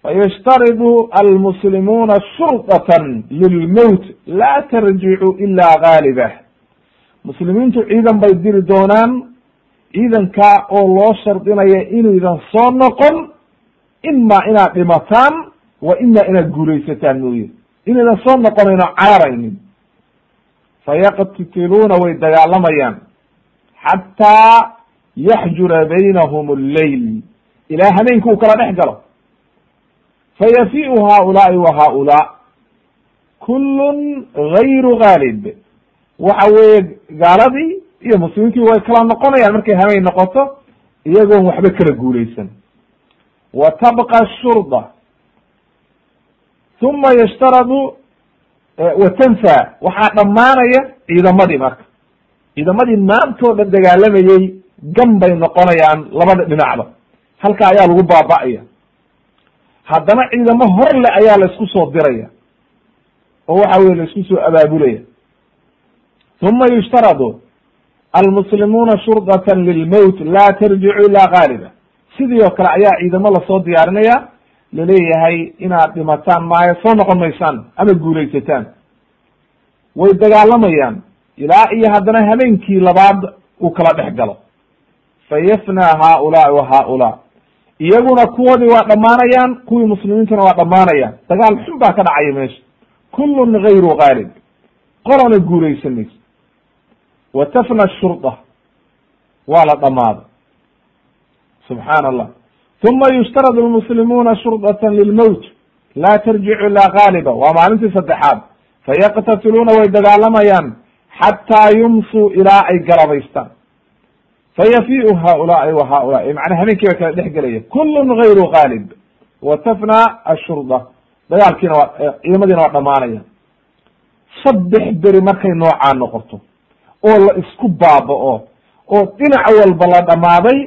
fayashtaridu almuslimuuna shurdatan lilmowt laa tarjicu ila gaalibah muslimiintu ciidan bay diri doonaan ciidankaa oo loo shardinaya inaydan soo noqon ima inaad dhimataan wa ima inaad guulaysataan mooye inaydan soo noqonayno cararaynin fayaqtitiluuna way dagaalamayaan xataa yaxjura baynahum alleyl ilaa habeenka uu kala dhex galo fayafiu haaulaai wa haaulaa kullun gayru gaalib waxa weeye gaaladii iyo muslimiintii way kala noqonayaan markay habeen noqoto iyagoon waxba kala guulaysan. wa tabqa shurda. uma yashtaradu wa tanfa. waxaa dhammaanaya ciidamadii marka. ciidamadii maantoo dhan dagaalamayey gan bay noqonayaan labada dhinacba. halka ayaa lagu baaba'aya haddana ciidamo hor le ayaa la isku soo diraya. Oo waxa weye la isku soo abaabulaya. Uma yushtaradu almuslimuuna shurdatan lilmowt laa tarjicu ilaa gaaliba sidii oo kale ayaa ciidamo la soo diyaarinaya la leeyahay inaad dhimataan maayo soo noqon maysaan ama guulaysataan. Way dagaalamayaan ilaa iyo haddana habeenkii labaad uu kala dhex galo. Fayafnaa haaulaai wa haaulaa iyaguna kuwoodii waa dhammaanayaan kuwii muslimiintuna waa dhammaanayaan. Dagaal xun baa ka dhacaya meesha. Kullun gayru gaalib. Qolana guulaysan mayso wa waa la dhamaaday subxaana allah uma yushtaradu lmuslimuuna shurdatan lilmowt laa tarjicu ilaa gaaliba waa maalintii saddexaad. Fayaqtatiluuna way dagaalamayaan xataa yumsuu ilaa ay galabaystaan fayafiu haaulaai wa haaulaai macnaa habeenkii bay kala dhex gelaya kullun gayru gaalib wa tafna ashurda dagaalkiina waa ciidamadiina waa dhamaanaya saddex beri markay noocaa noqoto oo la isku baaba'o oo dhinac walba la dhammaaday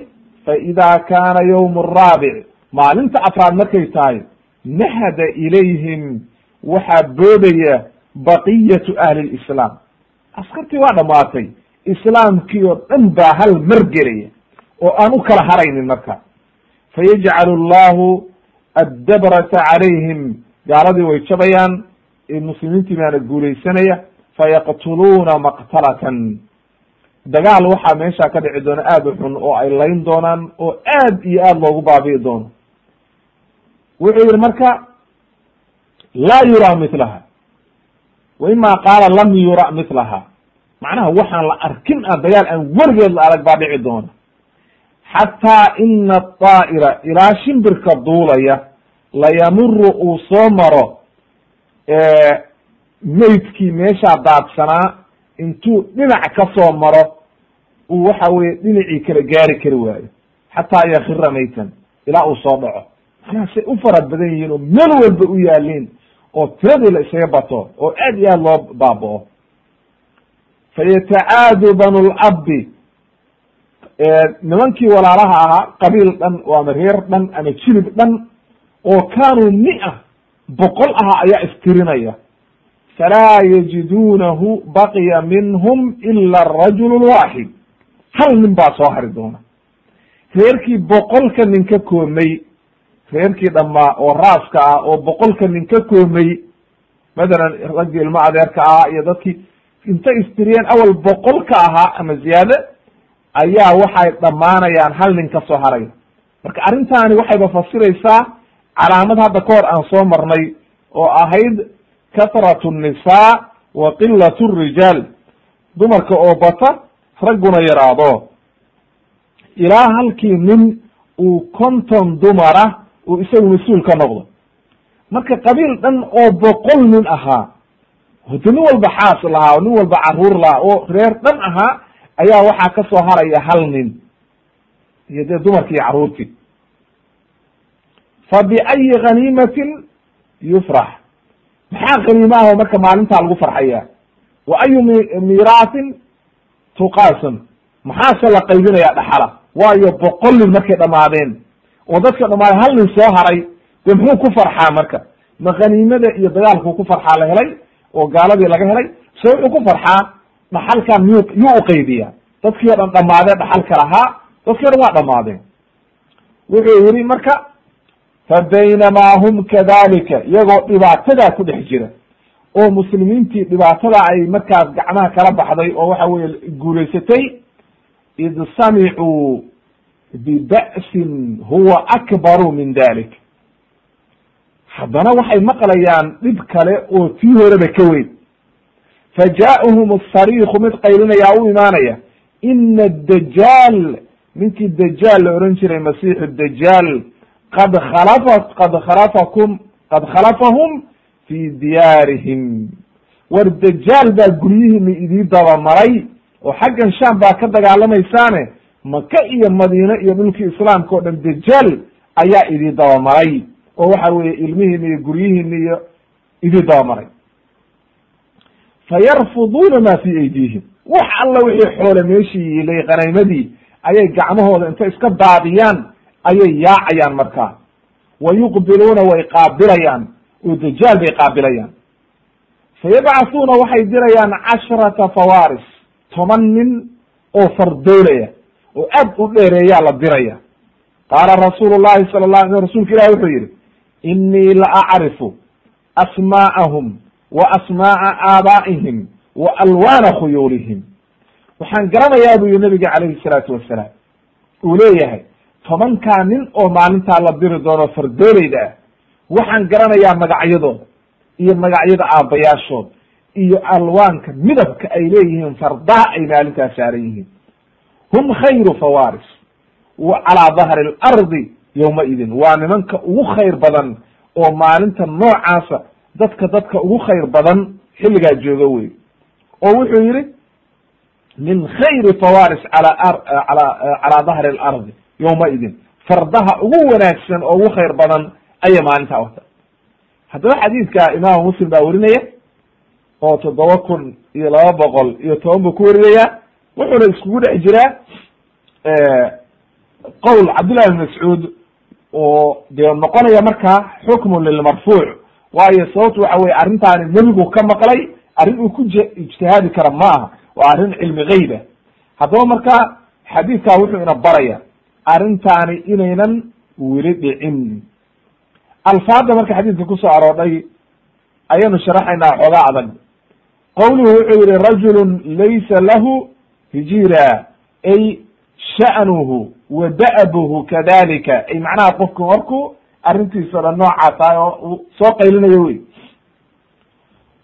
fa idaa kaana yawm araabic maalinta afraad markay tahay nahada ilayhim waxaa boodaya baqiyatu ahli lislaam askartii waa dhamaatay islaamkii oo dhan baa hal mar gelaya oo aan u kala haraynin marka. Fayajcalu allahu addabrata calayhim. Gaaladii way jabayaan muslimiintii baana guulaysanaya fayaqtuluuna maqtalatan. Dagaal waxaa meesha ka dhici doona aad u xun oo ay layn doonaan oo aad iyo aad loogu baabi'i doono. Wuxuu yihi marka laa yura milaha wa ima qaala lam yura milaha macnaha waxaan la arkin ah dagaal aan weligeed la arag baa dhici doona. Xataa ina aطaa'ira ilaa shimbirka duulaya layamuru uu soo maro meydkii meeshaa daadsanaa intuu dhinac ka soo maro uu waxa weye dhinacii kala gaari kari waayo. Xataa yakira maytan ilaa uu soo dhaco. Macnaha say u fara badan yihiin oo meel walba u yaaliin oo tiradii la isaga bato oo aad iyo aad loo baaba'o fayatacaadu banu labbi nimankii walaalaha ahaa qabiil dhan oo ama reer dhan ama jilib dhan oo kaanuu mia boqol ahaa ayaa istirinaya falaa yajiduunahu baqiya minhum ila arajulu lwaaxid hal nin baa soo hari doona reerkii boqolka nin ka koomay reerkii dhammaa oo raaska ah oo boqolka nin ka koomay mathalan raggii ilmo adeerka ahaa iyo dadkii intay istiriyeen awal boqol ka ahaa ama ziyaade ayaa waxay dhammaanayaan hal nin ka soo haraya marka arrintaani waxayba fasiraysaa calaamad hadda ka hor aan soo marnay oo ahayd kathratu nnisaa wa qilatu rijaal dumarka oo bata ragguna yaraado. Ilaa halkii nin uu konton dumara uu isagu mas'uul ka noqdo. Marka qabiil dhan oo boqol nin ahaa hode nin walba xaas lahaa o nin walba carruur lahaa oo reer dhan ahaa ayaa waxaa ka soo haraya hal nin iyo dee dumarkii iyo carruurtii fa biayi ghaniimatin yufrax maxaa khaniima aho marka maalintaa lagu farxaya wa ayu mi miiraatin tuqaasim maxaase la qaybinaya dhaxala? Waayo boqol nin markay dhamaadeen oo dadka dhamaade hal nin soo haray dee muxuu ku farxaa marka? Ma khaniimada iyo dagaalkuu ku farxaa la helay oo gaaladii laga helay se wuxuu ku farxaa dhaxalkan miyuu yuu uqaydiya dadkii o dhan dhamaadee dhaxalka lahaa dadkii o dhan waa dhamaadeen. Wuxuu yihi marka fa baynamaa hum kadalika iyagoo dhibaatadaa ku dhex jira oo muslimiintii dhibaatada ay markaas gacmaha kala baxday oo waxa weye guulaysatay id samicuu biba'sin huwa akbaru min dalik haddana waxay maqlayaan dhib kale oo tii horeba ka weyn. Fa ja'ahum asariiku mid qaylinayaa u imaanaya ina adajaal ninkii dajaal la ohan jiray masiixu dajaal qad khalafa qad khalafakum qad khalafahum fi diyaarihim. War dajaal baa guryihiina idii dabamaray oo xaggan sham baa ka dagaalamaysaane maka iyo madiine iyo dhulkii islaamka o dhan dajaal ayaa idii dabamaray oo waxa weeye ilmihiina iyo guryihiina iyo idii dabamaray fa yarfuduuna ma fi aydihim wax alla wixii xoole meeshii yiilay qanaymadii ayay gacmahooda intay iska daadiyaan ayay yaacayaan markaa wa yuqbiluuna way qaabilayaan oo dajaal bay qaabilayaan. Fa yabcathuuna waxay dirayaan casharata fawaris toban nin oo fardoolaya oo aad u dheereeyaa la diraya. Qaala rasuulu llahi sala la alay rasulka ilahi wuxuu yihi inii la acrifu asmaa'ahum wa asmaa'a aabaa'ihim wa alwaana khuyuulihim waxaan garanayaa bu yihi nabiga calayhi salaatu wasalaam uu leeyahay tobankaa nin oo maalintaa la diri doono fardoolayda ah waxaan garanayaa magacyadooda iyo magacyada aabbayaashood iyo alwaanka midabka ay leeyihiin fardaha ay maalintaa saaran yihiin hum khayru fawaris calaa dahri alardi yowmaidin waa nimanka ugu khayr badan oo maalinta noocaasa dadka dadka ugu khayr badan xilligaa jooga wey. Oo wuxuu yihi min khayri fawaris ala ala calaa dahri alardi yowmaidin fardaha ugu wanaagsan oo ugu khayr badan ayay maalintaa wata haddaba xadiidka imaamu muslim baa werinaya oo toddoba kun iyo laba boqol iyo toban buu ku warinaya wuxuuna iskugu dhex jiraa qowl cabdullahi bn mascuud oo dee noqonaya markaa xukmu lilmarfuuc waayo sababtu waxa weye arrintaani nebigu ka maqlay arrin uu ku j ijtihaadi kara ma aha waa arrin cilmi geyba haddaba marka xadiidkaa wuxuu ina baraya arrintaani inaynan weli dhicin. Alfaada marka xadiidka ku soo aroodhay ayaynu sharaxaynaa xoogaa adag qowluhu wuxuu yihi rajulun laysa lahu hijira. Ay sha'nuhu wa da'buhu kadalika ay macnaha qofku markuu arrintiisa dhan noocaa tahay oo uu soo qaylinayo wey.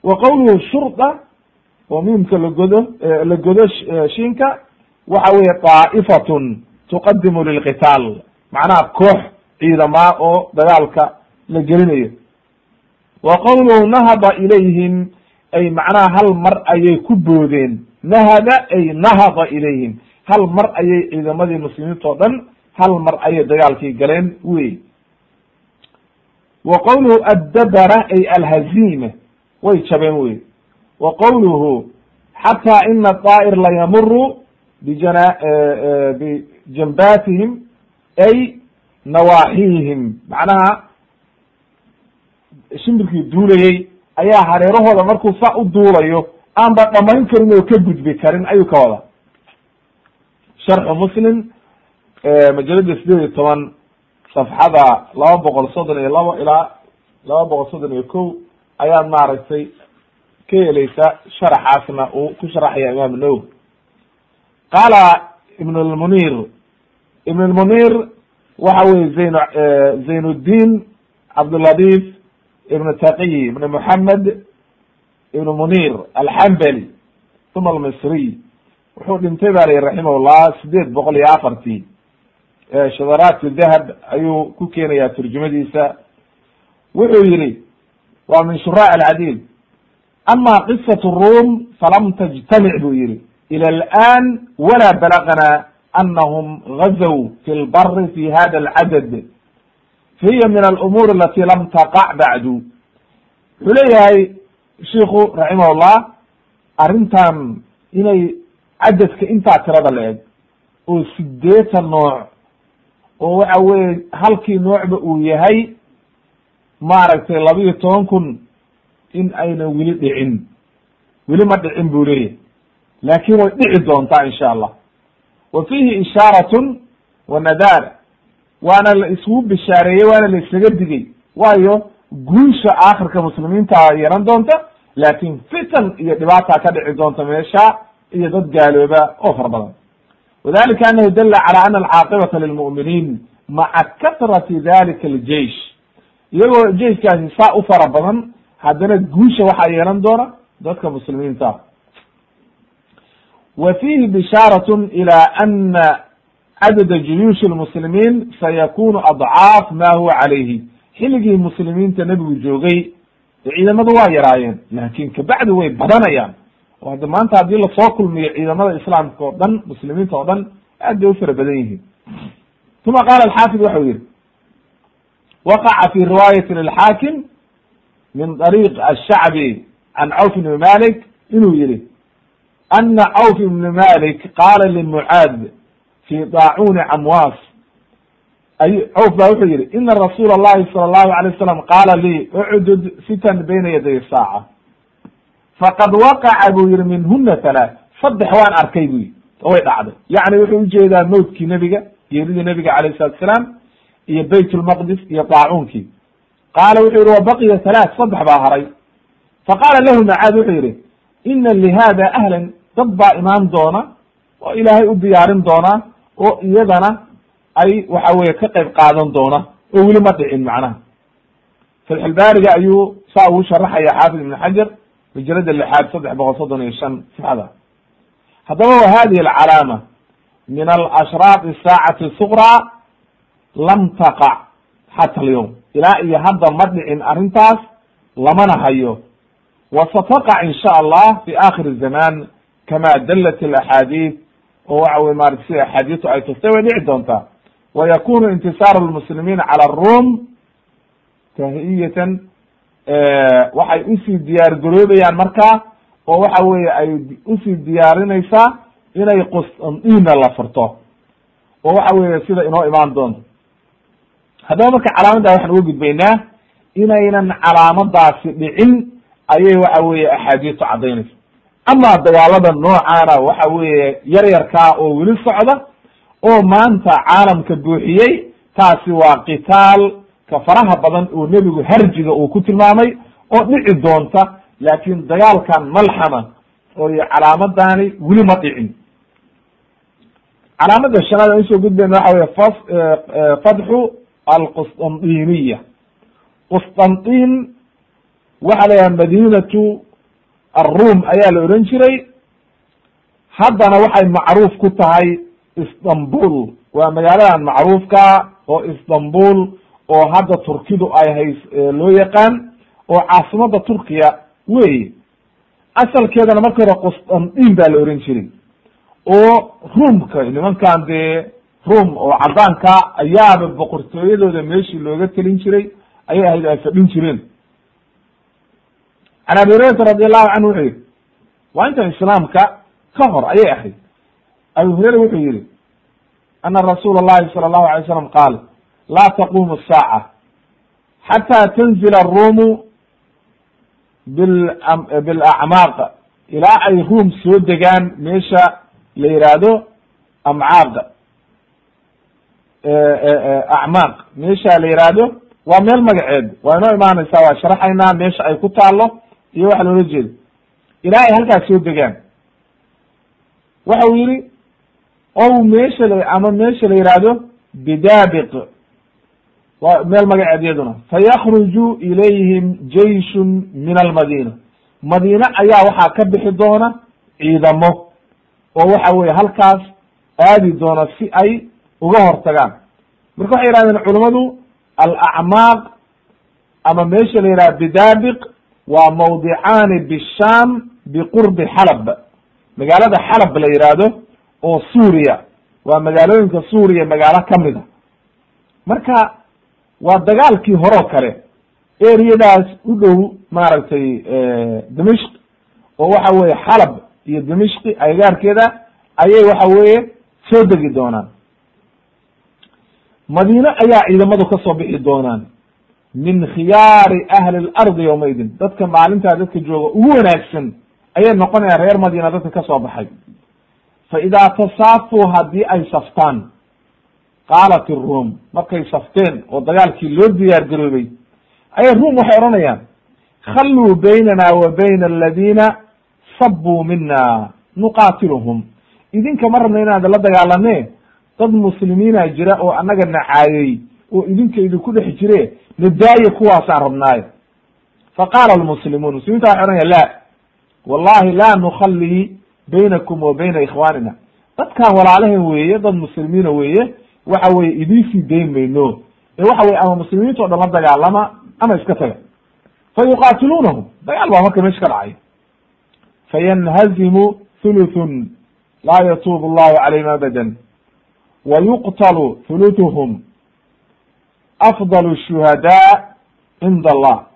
Wa qowluhu shurda oo miimka lagodo la godo shiinka waxa weeye daa'ifatun tuqadimu lilqitaal. Macnaha koox ciidamaa oo dagaalka la gelinayo. Wa qowluhu nahada ilayhim ay macnaha hal mar ayay ku boodeen. Nahada ay nahada ilayhim hal mar ayay ciidamadii muslimiinta o dhan hal mar ayay dagaalkii galeen wey wa qowluhu addabara ay alhazima way jabeen wey wa qowluhu xataa ina daa'ir layamuru bijana bijambatihim ay nawaaxihim macnaha shimbirkii duulayey ayaa hareerahooda markuu sa u duulayo aanba dhamayn karin oo ka gudbi karin ayuu ka wada sharxu muslim majalada sideed iyo toban safxada laba boqol soddon iyo labo ilaa laba boqol soddon iyo kow ayaad maaragtay ka helaysa sharaxaasna uu ku sharaxaya imaam nawowi qaala ibn lmunir ibn lmunir waxa weye zayn zaynuddiin cabduladiif ibn taqiy ibn moxamed ibn munir alxambali uma almisriy wuxuu dhintay ba layihi raximahullah sideed boqol iyo afartii shadaraat dahab ayuu ku keenaya turjumadiisa. Wuxuu yihi waa min shuraac alcadiil. Ama qisat rum falam tajtamic buu yihi ila alan wala balagna anahum gazow fi lbari fi hada alcadad. Fahiya min alumuur alati lam taqac bacdu. Wuxuu leeyahay shiku raximahullah arrintan inay cadadka intaa tirada la eg oo sideetan nooc oo waxa weye halkii noocba uu yahay maaragtay labiyo toban kun in ayna weli dhicin. Weli ma dhicin buu leeyahay. Laakin way dhici doontaa insha allah. Wa fihi ishaaratun wa nadaara waana la isugu bishaareeyey waana la isaga digay. Waayo guusha aakhirka muslimiinta yeelan doonta laakin fitan iyo dhibaata ka dhici doonta meesha iyo dad gaalooba oo fara badan. Wadalika anahu dala cala ana alcaaqibata lilmu'miniin maca katrati dalika aljeish iyagoo jeiskaasi saa u fara badan haddana guusha waxaa yeelan doona dadka muslimiinta. Wa fihi bishaaratun ila ana cadada juyuushi lmuslimiin sayakunu adcaaf ma huwa calayhi. Xilligii muslimiinta nebigu joogay ciidamadu waa yaraayeen laakin kabacdi way badanayaan oo maanta haddii la soo kulmiyo ciidamada islaamka oo dhan muslimiinta oo dhan aad bay u fara badan yihiin. Uma qaala alxaafid waxau yihi waqaca fi riwaayati lilxaakim min dariiq ashacbi can cawf ibni malik inuu yihi ana cawf ibni malik qaala limucaad fi daacuni camwaas ay cawf ba wuxuu yihi ina rasuula allahi sala allahu alay wasalam qaala lii ucdud sitan bayna yaday saaca faqad waqaca buu yihi minhuna halaath saddex waan arkay bu yihi oo way dhacday. Yacni wuxuu u jeedaa mawtkii nebiga geeridii nebiga calayh salatu salaam iyo bayt lmaqdis iyo daacuunkii qaala wuxuu yihi wa baqiya halaath saddex baa haray. Faqaala lahu macaad wuxuu yihi ina lihada ahlan. Dad baa imaan doona oo ilaahay u diyaarin doona oo iyadana ay waxa weye ka qayb qaadan doona oo weli ma dhicin macnaha. Fatxulbaariga ayuu saa ugu sharaxaya xaafid ibn xajar hijrada lixaad saddex boqol soddon iyo shan sixada haddaba wa hadihi alcalaama. Min alashraaq saacati suqraa lam taqac xata alyawm. Ilaa iyo hadda ma dhicin arrintaas lamana hayo. Wa sataqac in sha allah fi akhiri zaman kama dalat alaxaadiid oo waxa weye maarata sida axaadiistu ay tustay way dhici doontaa. Wa yakunu intisaaru lmuslimiina cala arum tahiyatan waxay u sii diyaar garoobayaan markaa oo waxa weye ay u sii diyaarinaysaa inay qustandina la furto. Oo waxa weye sida inoo imaan doonto. Haddaba marka calaamadda waxaan uga gudbaynaa inaynan calaamadaasi dhicin ayay waxa weye axaadiistu caddaynaysa. Ama dagaalada noocaana waxa weeye yar yarkaa oo weli socda oo maanta caalamka buuxiyey taasi waa qitaal ka faraha badan oo nebigu harjiga uu ku tilmaamay oo dhici doonta laakin dagaalkan malxama oo calaamadani weli ma dhicin. Calaamada shanaad aan u soo gudbayna waxa weye fa fatxu alqustandiniya qustandin waxaa la yidhaha madinatu ayaa la ohan jiray. Haddana waxay macruuf ku tahay istanbul. Waa magaaladan macruufka oo istanbul oo hadda turkidu ay hays loo yaqaan oo caasimada turkiya wey asalkeedana marka hore qustandin baa la ohan jiray oo ruumka nimankan dee room oo cadaanka ayaaba boqortooyadooda meeshii looga telin jiray ayay ahayd ay fadhin jireen. Can abi hurayrata radi allahu canhu wuxuu yihi waa intan islaamka ka hor ayay ahayd. Abi hureyra wuxuu yihi ana rasuula allahi sala allahu alay slam qaal laa taqumu asaaca xataa tanzila aruumu bil bilacmaaq ilaa ay ruum soo degaan meesha la yihaahdo amcaaq acmaaq meesha la yihaahdo waa meel magaceed waa inoo imaanaysaa waa sharaxaynaa meesha ay ku taalo iyo waxa loola jeedo ilaa ay halkaas soo degaan waxa uu yihi o meesha la ama meesha la yihahdo bidaabiq waa meel magaceed iyaduna. Fayakruju ilayhim jeyshun min almadina madiine ayaa waxaa ka bixi doona ciidamo. Oo waxa weye halkaas aadi doona si ay uga hortagaan. Marka waxay yihahdeen culummadu alacmaaq ama meesha la yidhaha bidaabiq waa mawdicaani bisham biqurbi xalab. Magaalada xalab la yidhaahdo oo suuriya. Waa magaalooyinka suuriya magaalo ka mid a. Marka waa dagaalkii horeo kale eriyadaas u dhow maaragtay dimishk oo waxa weye xalab iyo dimishki agagaarkeeda ayay waxa weeye soo degi doonaan. Madiine ayaa ciidamadu ka soo bixi doonaan. Min khiyaari ahli lardi yawmaidin. Dadka maalintaa dadka jooga ugu wanaagsan ayay noqonayaan reer madiina dadka ka soo baxay. Fa idaa tasaafuu haddii ay saftaan qaalat iruum markay safteen oo dagaalkii loo diyaar garoobay ayay ruum waxay odhanayaan khalluu baynana wa bayna aladiina sabuu mina nuqaatiluhum. Idinka ma rabna inaan la dagaalane dad muslimiina jira oo annaga nacaayey oo idinka idinku dhex jire nadaaye kuwaasaan rabnaayo fa qaala almuslimuun muslimiinta waxay odhanaya la wallahi la nukhallii baynakum wa bayna ikhwaanina. Dadkaan walaalahen weeye dad muslimiina weeye waxa weye idinsii dayn mayno ee waxa weye ama muslimiinta o dhan la dagaalama ama iska taga fa yuqaatiluunahum. Dagaal baa marka meesha ka dhacay. Fayanhazimu thuluthun. Laa yatuubu allahu calayhim abadan. Wa yuqtalu thulutuhum afdal shuhadaa cinda allah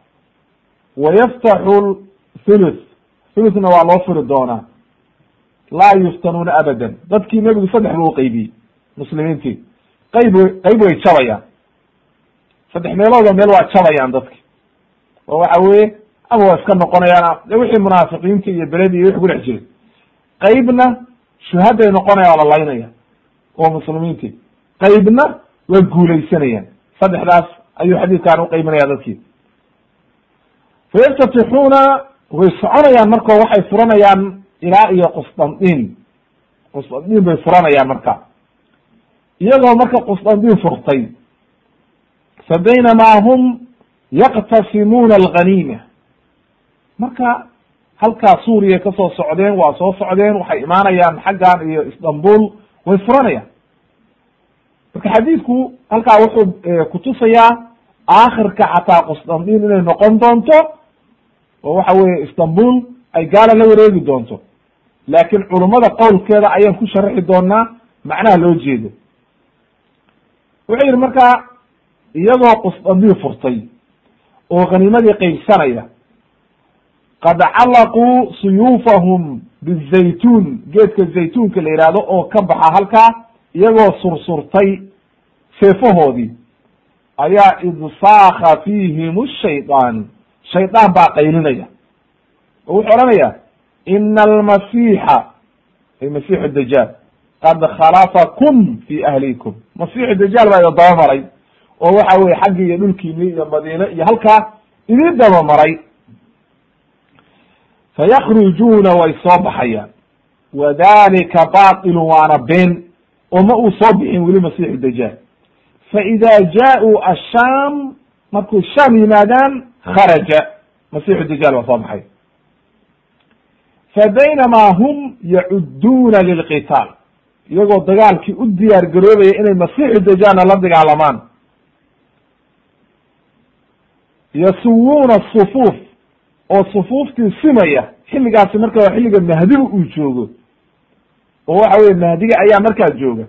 wa yaftaxu thuluth. Thuluthna waa loo furi doonaa. Laa yuftanuuna abadan. Dadkii nebigu saddex buu uqeybiyey muslimiintii qayb qayb way jabayaan saddex meelooda meel waa jabayaan dadki oo waxa weye ama waa iska noqonayaan de wixii munaafiqiinta iyo beledi iyo wixi ku dhex jiray. Qaybna shuhaday noqonaya waa la laynaya oo muslimiintii. Qaybna waa guulaysanayaan. Saddexdaas ayuu xadiidkan uqaybinaya dadkii. Fayaftatixuuna way soconayaan marka waxay furanayaan ilaa iyo qusطandin qusطandin bay furanayaan marka iyagoo marka qusطandin furtay fa baynamaa hum yaqtasimuuna alganiima marka halkaa suuriya ka soo socdeen waa soo socdeen waxay imaanayaan xaggan iyo istanbul way furanayaan. Marka xadiidku halkaa wuxuu kutusayaa aakhirka xataa qusطandin inay noqon doonto oo waxa weye istanbul ay gaala la wareegi doonto. Laakiin culummada qowlkeeda ayaan ku sharaxi doonaa macnaha loo jeedo wuxuu yidhi marka iyagoo qusطandin furtay oo khaniimadii qeybsanaya qad callaquu suyuufahum bizaytuun geedka zaytuunka la yihahdo oo ka baxa halkaa iyagoo sursurtay seefahoodii ayaa idsaaka fiihim shayطaan shaydaan baa qaylinaya. Oo wuxuu odhanaya ina almasiixa ay masiixu dajaal qad khalafakum fi ahlikum masiixu dajaal baa idin dabamaray oo waxa weye xaggii iyo dhulkiini iyo madiine iyo halkaa idin dabamaray fayakrujuuna way soo baxayaan wadalika batilun waana been oo ma uu soo bixin weli masiixu dajaal faida jaa-uu ashaam markuu shaam yimaadaan kharaja masixu dajaal waa soo baxay fa hum yacudduuna lilqitaal iyagoo dagaalkii u diyaar garoobaya inay masiixu dajaalna la dagaalamaan yasuwuuna sufuuf oo sufuuftii simaya xilligaasi marka waa xilliga mahdiga uu joogo. Oo waxa weye mahdiga ayaa markaa jooga.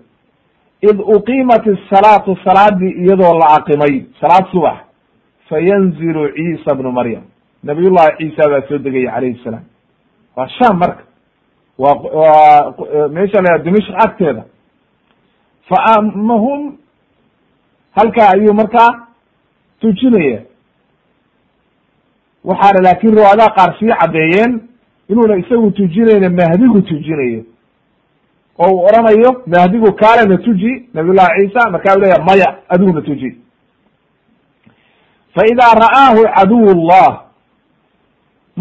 Id uqiimat isalaatu salaadii iyadoo la aqimay salaad subax fayanzilu ciisa bnu maryam. Nabiy llahi ciisa baa soo degaya calayhi salaam. Waa sham marka waa meesha la dimishk agteeda. Fa amahum halkaa ayuu markaa tujinaya waxaana laakin riwaayadaha qaar sii caddeeyeen inuuna isagu tujinayna mahdigu tujinayo. Oo uu oranayo mahdigu kaalena tuji nabiy llahi ciisa markaa u leeya maya adiguna tuji. Fa idaa ra'aahu caduw llah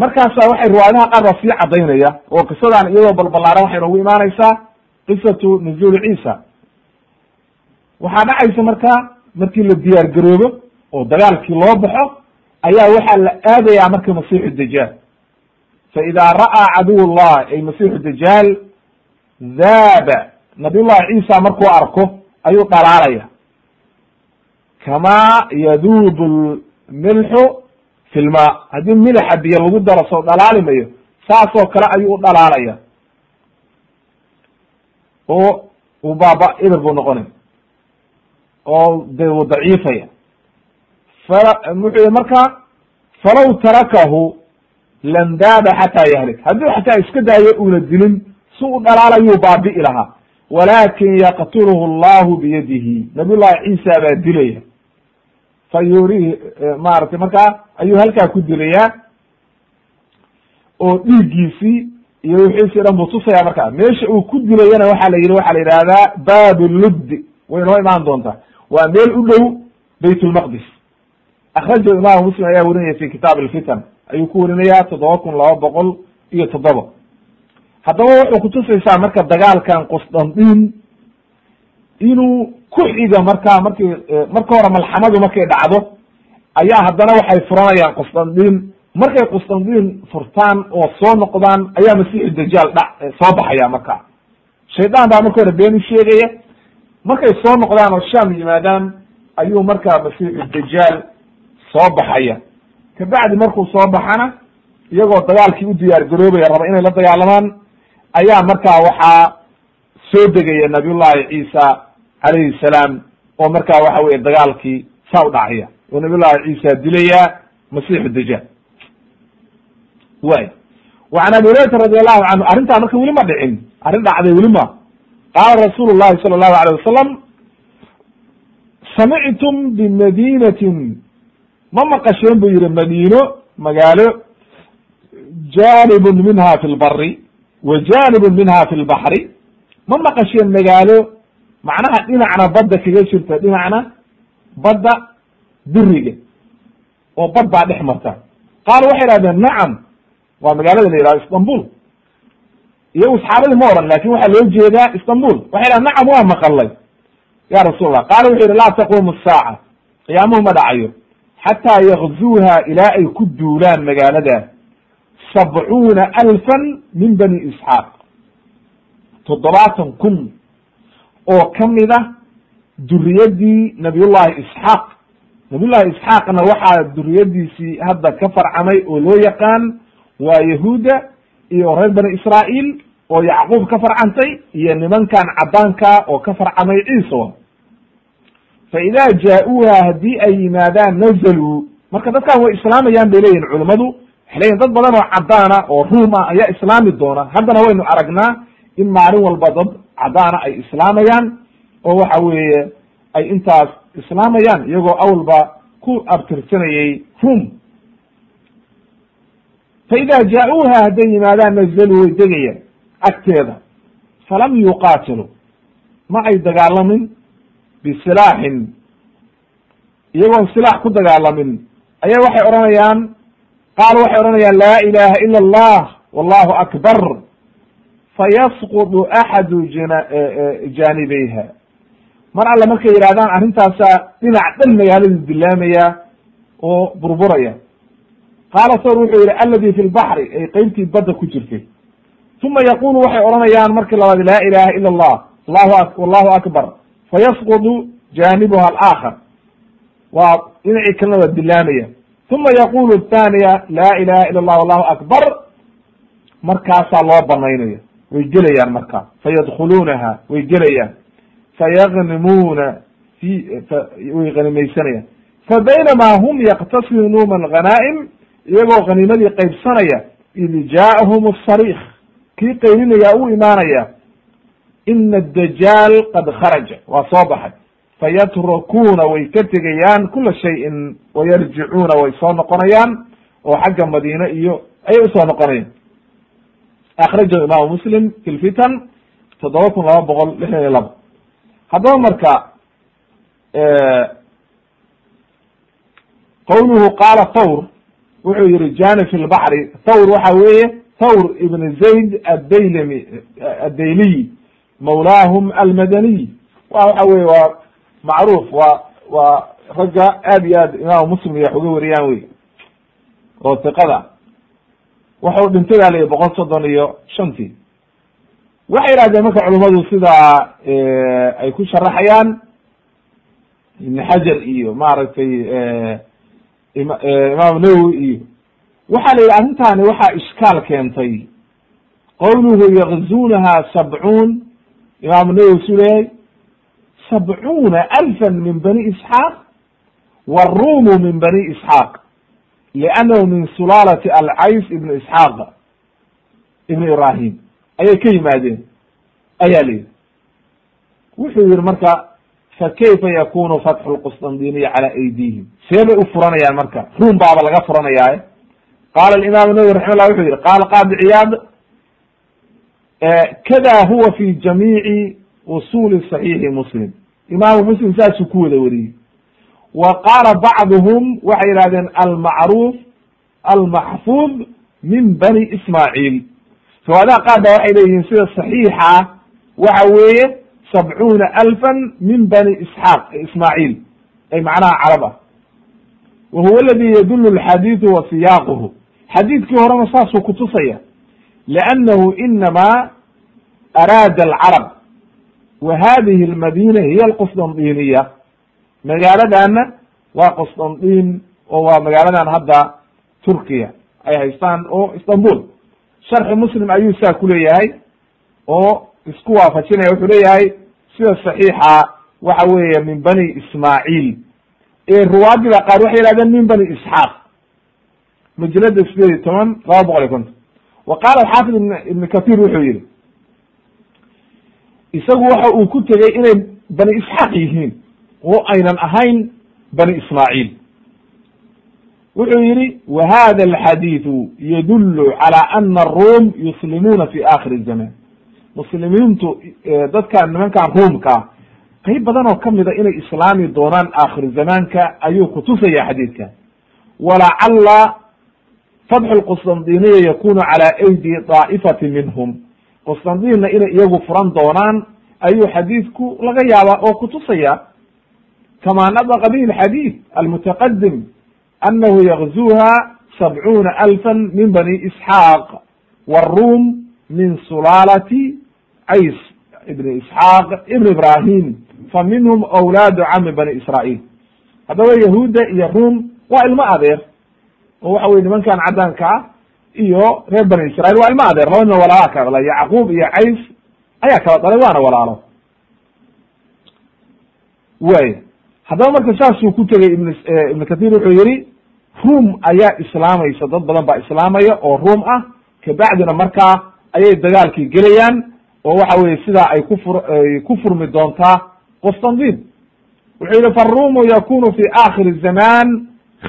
markaasa waxay riwaayadaha qaar baa sii cadaynaya oo qisadan iyadoo balbalaaran waxay noogu imaanaysaa qisatu nuzuuli ciisa. Waxaa dhacaysa markaa markii la diyaar garoobo oo dagaalkii loo baxo ayaa waxaa la aadayaa marka masiixu dajaal. Fa idaa ra'aa caduw llah ay masiixu dajaal daaba nabiy llahi ciisa markuu arko ayuu dhalaalaya. Kamaa yaduubu lmilxu fi lmaa haddii milixa biyo lagu daro soo dhalaali mayo saasoo kale ayuu u dhalaalaya. Oo uu baaba eber buu noqonaya oo de uu daciifaya. Fa muxuu yihi marka falaw tarakahu lam daaba xataa yahlik. Haddii xataa iska daayo uuna dilin si u dhalaalayuu baabi'i lahaa. Walakin yaqtuluhu allahu biyadihi. Nabiy llahi ciisa baa dilaya fa yurihi maaragtay markaa ayuu halkaa ku dilayaa oo dhiiggiisii iyo wixiisii dhan buu tusaya markaa. Meesha uu ku dilayana waxaa la yidhi waxaa la yidhahdaa baabu luddi way noo imaan doontaa. Waa meel u dhow bayt lmaqdis akrajahu imaamu muslim ayaa werinaya fi kitaab alfitan. Ayuu ku werinayaa toddoba kun laba boqol iyo toddoba haddaba wuxuu kutusaysaa marka dagaalkan qusdandiin inuu ku markaa markii marka hore malxamadu markay dhacdo ayaa haddana waxay furanayaan qusdandiin markay qusdandiin furtaan oo soo noqdaan ayaa masiixu dajaal dha soo baxaya marka shaydaan baa marka hore been u sheegaya. Markay soo noqdaan oo sham yimaadaan ayuu markaa masiixu dajaal soo baxaya. Kabacdi markuu soo baxana iyagoo dagaalkii u diyaar garoobaya raba inay la dagaalamaan ayaa markaa waxaa soo degaya nabiyullahi ciisa calayhi salaam oo markaa waxa weye dagaalkii saa u dhacaya oo nabiyullahi ciisa dilaya masiixu dajaal. Way wacan abi hurayrata radi allahu canhu arrintaa marka weli ma dhicin. Arrin dhacday weli ma. Qaala rasuulu llahi sala allahu alayh wasalam samictum bimadinatin ma maqasheen buu yihi madiino magaalo janibun minha fi lbari wa janibun minha fi lbaxri ma maqasheen magaalo macnaha dhinacna badda kaga jirta dhinacna badda biriga oo bad baa dhex marta. Qaala waxay idhahdeen nacam waa magaalada la yihahdo istanbul. Iyagu saxaabadii ma oran laakiin waxaa loo jeedaa istanbul. Waxay dhahen nacam waa maqalay ya rasuul allah qaala wuxuu yihi laa taqumu saaca. Qiyaamuhu ma dhacayo. Xataa yakzuuha ilaa ay ku duulaan magaalada sabcuuna alfan min bani isxaaq. Toddobaatan kun oo ka mid ah duriyadii nabiyullahi isxaaq. Nabiyullahi isxaaqna waxaa duriyadiisii hadda ka farcamay oo loo yaqaan waa yahuuda iyo reer bani israa'iil oo yacquub ka farcantay iyo nimankan caddaanka oo ka farcamay ciisa fa idaa jaa-uuha haddii ay yimaadaan nazaluu marka dadkan way islaamayaan bay leeyihiin culummadu waxay leyihin dad badan oo caddaana oo ruum ah ayaa islaami doona. Haddana waynu aragnaa in maalin walba dad caddaana ay islaamayaan oo waxa weeye ay intaas islaamayaan iyagoo awalba ku abtirsanayay ruum fa idaa jaa-uuha hadday yimaadaan nazaluu way degayaan agteeda. Falam yuqaatiluu ma ay dagaalamin bisilaaxin. Iyagoon silaax ku dagaalamin. Ayaa waxay odhanayaan qaalu waxay odhanayaan laa ilaha ila allah wallahu akbar fayasqudu axadu jaanibayha mar alle markay yidhahdaan arrintaasaa dhinac dhan magaaladu dilaamaya oo burburaya. Qaala sawr wuxuu yihi aladi fi lbaxri ay qeybtii badda ku jirtay. Uma yaqulu waxay odhanayaan markii labaad laa ilaha ila allah allahu wallahu akbar. Fayasqudu jaanibuha alaakhar. Waa dhinacii kalena dilaamaya uma yaqulu thaniya laa ilaha ila allah wallahu akbar. Markaasaa loo banaynaya way gelayaan markaa fayadkhuluunaha way gelayaan. Fayagnimuuna fi way hanimaysanayaan fabaynamaa hum yaqtasimuuna alghanaa'im iyagoo khaniimadii qaybsanaya id jaa'ahum asariikh kii qaylinaya u imaanaya ina adajaal qad kharaja waa soo baxay. Fayatrukuuna way ka tegayaan kula shayin wayarjicuuna way soo noqonayaan oo xagga madiine iyo ayay u soo noqonayaan akrajahu imaamu muslim fi lfitan toddoba kun laba boqol lixdan iyo laba haddaba marka qawluhu qaala thawr wuxuu yihi jani fi lbaxri thawr waxa weeye thawr ibn zayd adaylami addayliy mawlaahum almadaniy wa waxa weye waa macruuf waa waa ragga aad iyo aad imaamu muslim iyo uga wariyaan wey oo tiqada waxau dhintay layihi boqol soddon iyo shantii. Waxay yidhahdeen marka culummadu sidaa ay ku sharaxayaan ibn xajar iyo maaragtay imaam nawowi iyo waxaa la yidhi arrintaani waxaa ishkaal keentay. Qowluhu yakzunaha sabcuun. Imaamu nawowi su leeyahay sabcuuna alfan min bani isxaaq waruumu min bani isxaaq liannahu min sulaalati alcays ibn isxaaq ibn ibrahim ayay ka yimaadeen ayaa la yidhi wuxuu yihi marka fakayfa yakunu fatxu lqusطandiniya cala aydihim see bay u furanayaan marka ruum baaba laga furanayaaye qala imam nawowi raxima llah wuxuu yihi qala qadi ciyaad kada huwa fi jamiici usuli صaxiixi muslim imaamu muslim saasuu ku wada wariyey wa qaala bacduhum waxay yihahdeen almacruuf almaxfud min bani ismaaciil riwaayadaha qaar ba waxay leeyihiin sida صaxiixa waxa weeye sabcuuna alfan min bani isxaaq ismaaciil ay macnaha carab ah wa huwa aladi yadulu alxadiidu wa siyaaquhu. Xadiidkii horena saasuu kutusaya liannahu inama araada alcarab. Wa hadihi almadina hiya alqusطandiniya magaaladana waa qusطandin oo waa magaaladan hadda turkiya. Ay haystaan oo istanbul. Sharxi muslim ayuu saa ku leeyahay oo isku waafajinaya. Wuxuu leeyahay sida saxiixa waxa weeye min bani ismaaciil ee ruwaadida qaar waxay yihahdeen min bani isxaaq. Majalada sideed iyo toban laba boqol iyo konton. Wa qaala alxaafid ibn kathir wuxuu yihi isagu waxa uu ku tegey inay bani isxaaq yihiin oo aynan ahayn bani ismaaciil. Wuxuu yihi wa hada alxadiidu yadulu cala ana arum yuslimuuna fi akhiri zaman muslimiintu dadkan nimankan ruumka qayb badan oo kamida inay islaami doonaan aakhiru zamaanka ayuu kutusaya xadiidkan walacala fatxu lqustandiniya yakunu cala aydi daa'ifati minhum. Qustandinna inay iyagu furan doonaan ayuu xadiidku laga yaabaa oo kutusaya kama nadaqa bihi alxadiid almutaqadim anahu yakzuha sabcuuna alfan min bani isxaaq wاrum min sulaalati cays ibn isxaaq ibn ibrahim fa minhum awlaadu cami bani israail haddaba yahuudda iyo rum waa ilmo adeer oo waxa weye nimankan caddaanka ah iyo reer bani israil waa ilmo adeer labadina walaala kala dhalay yacquub iyo cays ayaa kala dhalay waana walaalo way haddaba marka saasuu ku tegey ibn ibn kathir wuxuu yihi rum ayaa islaamaysa dad badan baa islaamaya oo rum ah. Kabacdina markaa ayay dagaalkii gelayaan oo waxa weye sidaa ay kufur ku furmi doontaa qustandin wuxuu yihi farumu yakunu fi akhiri zaman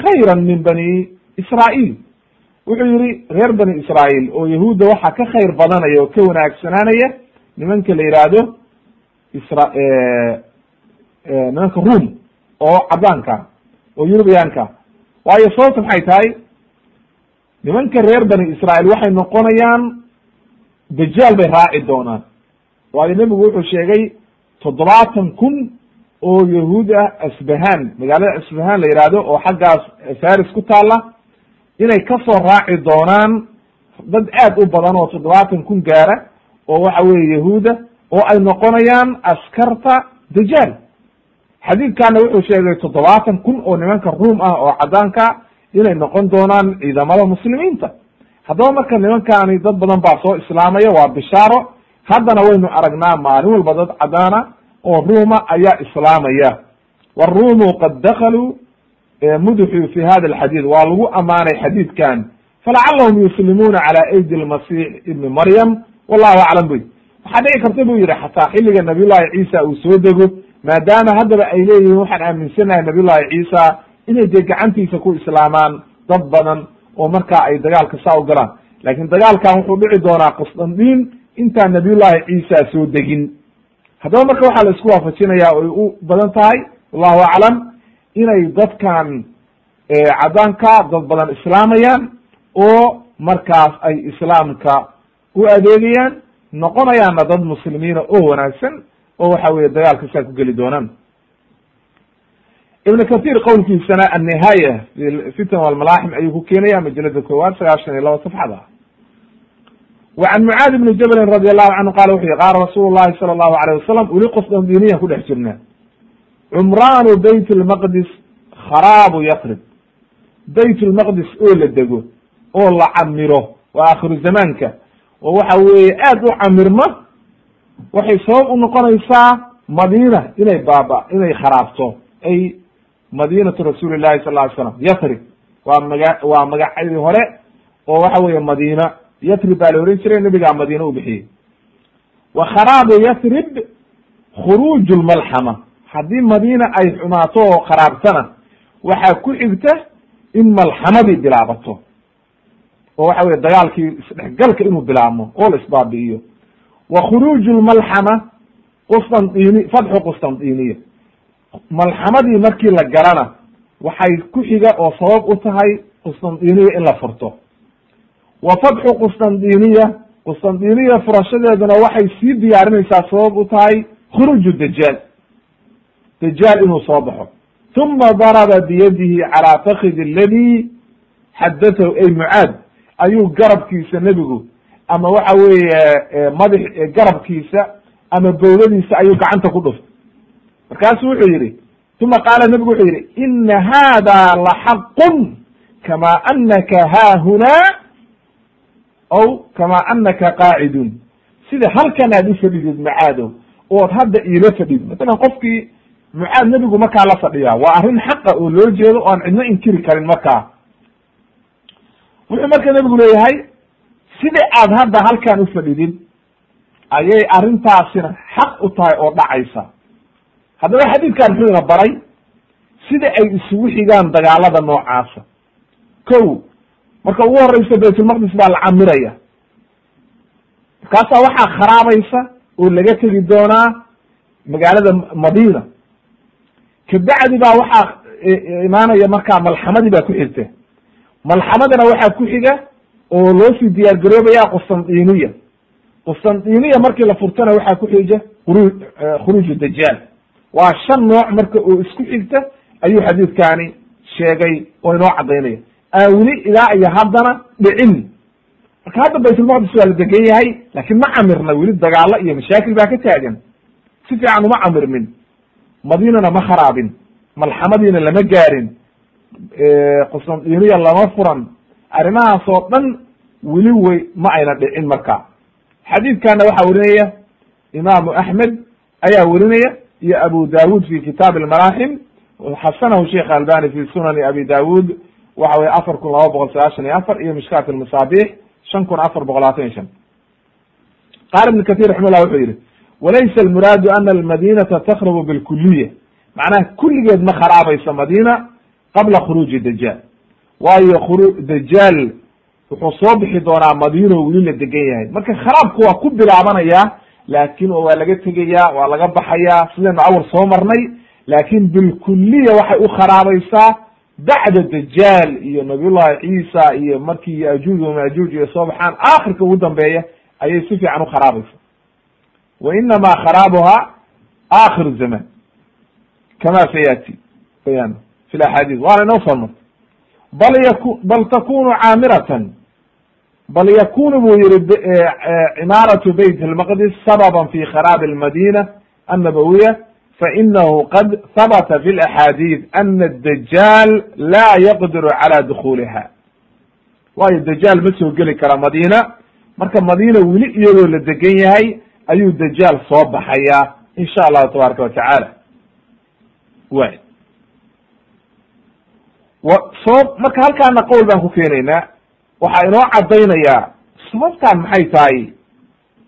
khayra min bani israail wuxuu yihi reer bani israail oo yahuudda waxaa ka khayr badanaya oo ka wanaagsanaanaya nimanka la yihahdo isra nimanka rum oo caddaanka oo yurubiyaanka. Waayo sababta maxay tahay? Nimanka reer bani israail waxay noqonayaan dajaal bay raaci doonaan. Waayo nebigu wuxuu sheegay toddobaatan kun oo yahuud ah asbahan magaalada asbahan la yihahdo oo xaggaas faris ku taala inay ka soo raaci doonaan dad aad u badan oo toddobaatan kun gaara oo waxa weye yahuuda oo ay noqonayaan askarta dajaal xadiidkana wuxuu sheegay toddobaatan kun oo nimanka ruum ah oo caddaanka inay noqon doonaan ciidamada muslimiinta. Haddaba marka nimankani dad badan baa soo islaamaya waa bishaaro. Haddana waynu aragnaa maalin walba dad caddaana oo ruuma ayaa islaamaya. Waruumu qad dakaluu mudxuu fi hada alxadiid. Waa lagu amaanay xadiidkan. Falacalahum yuslimuuna cala aydi lmasix ibni maryam. Wallahu aclam buy waxaa dhici karta bu yihi xataa xilliga nabiy llahi ciisa uu soo dego maadaama haddaba ay leeyihiin waxaan aaminsanahay nabiy llahi ciisa inay dee gacantiisa ku islaamaan dad badan oo markaa ay dagaalka saa u galaan. Lakin dagaalkan wuxuu dhici doonaa qusdandiin intaan nabiy llahi ciisa soo degin. Haddaba marka waxaa la isku waafajinaya oy u badan tahay wallahu aclam inay dadkan caddaanka dad badan islaamayaan oo markaas ay islaamka u adeegayaan noqonayaanna dad muslimiina oo wanaagsan oo waxa weye dagaalka saa ku geli doonaan. Ibn kathir qowlkiisana annihaaya fitan walmalaaxim ayuu ku keenaya majalada koowaad sagaashan iyo laba safxada. Wa can mucaadi bni jabalin radi allahu canhu qala wuxu yihi qaala rasuulu llahi sala allahu alayh wasalam weli qosdandiniyan ku dhex jirnaa cumraanu bayt lmaqdis kharaabu yatrib bayt lmaqdis oo la dego oo la camiro waa akhiru zamaanka. Oo waxa weeye aad u camirma waxay sabab u noqonaysaa madiina inay baaba inay kharaabto. Ay madinatu rasuuli llahi sal ly slam yatrib waa maga waa magacadii hore oo waxa weeye madiina yatrib baa la ohan jiray nebigaa madiina u bixiyey. Wa kharaabu yatrib khuruuj lmalxama haddii madiina ay xumaato oo kharaabtana waxaa ku xigta in malxamadii bilaabato. Oo waxa weye dagaalkii isdhexgalka inuu bilaabmo oo la isbaabi'iyo wa khuruuj lmalxama qustandini fatxu qustandiniya malxamadii markii la galana waxay ku xiga oo sabab u tahay qustandiniya in la furto. Wa fatxu qustandiniya qustandiniya furashadeeduna waxay sii diyaarinaysaa sabab u tahay khuruuju dajaal. Dajaal inuu soo baxo. Uma daraba biyadihi calaa fakidi aladi xadatahu ay mucaad ayuu garabkiisa nebigu ama waxa weeye madax garabkiisa ama bowladiisa ayuu gacanta ku dhuftay. Markaasu wuxuu yihi uma qaala nebigu wuxuu yihi ina hada laxaqun kama anaka haahunaa aw kama anaka qaacidun sida halkan aad u fadhidid macaadow ood hadda iila fadhid matalan qofkii mucaad nebigu markaa la fadhiyaa waa arrin xaqa oo loo jeedo o aan cidno inkiri karin markaa. Wuxuu marka nebigu leeyahay sida aad hadda halkan u fadhidid ayay arrintaasina xaq u tahay oo dhacaysa. Haddaba xadiidkan muxuu ina baray sida ay isugu xigaan dagaalada noocaasa. Ko marka ugu horeysa baytulmaqdis baa la camiraya. Markaasaa waxaa kharaabeysa oo laga tegi doonaa magaalada madiina. Kabacdi baa waxaa imaanaya markaa malxamadii baa ku xigta. Malxamadana waxaa ku xiga oo loo sii diyaar garoobaya qustandiniya qustandiniya markii la furtana waxaa ku xiga khuru khuruuju dajaal waa shan nooc marka oo isku xigta ayuu xadiidkani sheegay oo inoo cadaynaya aan weli ilaa iyo haddana dhicin. Marka hadda baytulmaqdis waa la degan yahay laakiin ma camirna weli dagaalo iyo mashaakil baa ka taagan. Si fiican uma camirmin. Madiinana ma kharaabin. Malxamadiina lama gaarin. Qustandiniya lama furan arrimahaas oo dhan weli wey ma ayna dhicin marka. Xadiidkana waxaa werinaya imaamu axmed ayaa werinaya iyo abu dawud fi kitaab almaraaxim xasanahu sheikh albani fi sunani abi dawud waxa weye afar kun laba boqol sagaashan iyo afar iyo mishkaat almasaabix shan kun afar boqol labaatan iyo shan. Qaala ibn kathir raximah llah wuxuu yihi walaysa almuraadu ana almadinata takhrubu bilkuliya macnaha kulligeed ma kharaabeyso madina qabla khuruuji dajaal waayo khuru dajaal wuxuu soo bixi doonaa madiino weli la degan yahay. Marka kharaabku waa ku bilaabanaya laakin waa laga tegaya waa laga baxaya sidaynu awal soo marnay? Laakin bilkuliya waxay u kharaabeysaa bacda dajaal iyo nabiyullahi ciisa iyo markii yajuuj wamajuuj iyo soo baxaan aakhirka ugu dambeeya ayay si fiican u kharaabeysa wa inama kharaabuha aakhiru zaman kama sayati bayan fi laxaadiis waana inoo soo martay bal yaku bal takunu caamiratan. Bal yakunu buu yihi cimaaratu bayt lmaqdis sababan fi kharaab almadina annabawiya fainahu qad habata fi laxaadiid ana adajaal laa yaqdiru cala dukuuliha waayo dajaal ma soo geli kara madiina. Marka madiina weli iyadoo la degan yahay ayuu dajaal soo baxaya in sha allahu tabaaraka watacaala way sabab marka halkaana qowl baan ku keenaynaa waxaa inoo caddaynayaa sababtaan maxay tahay?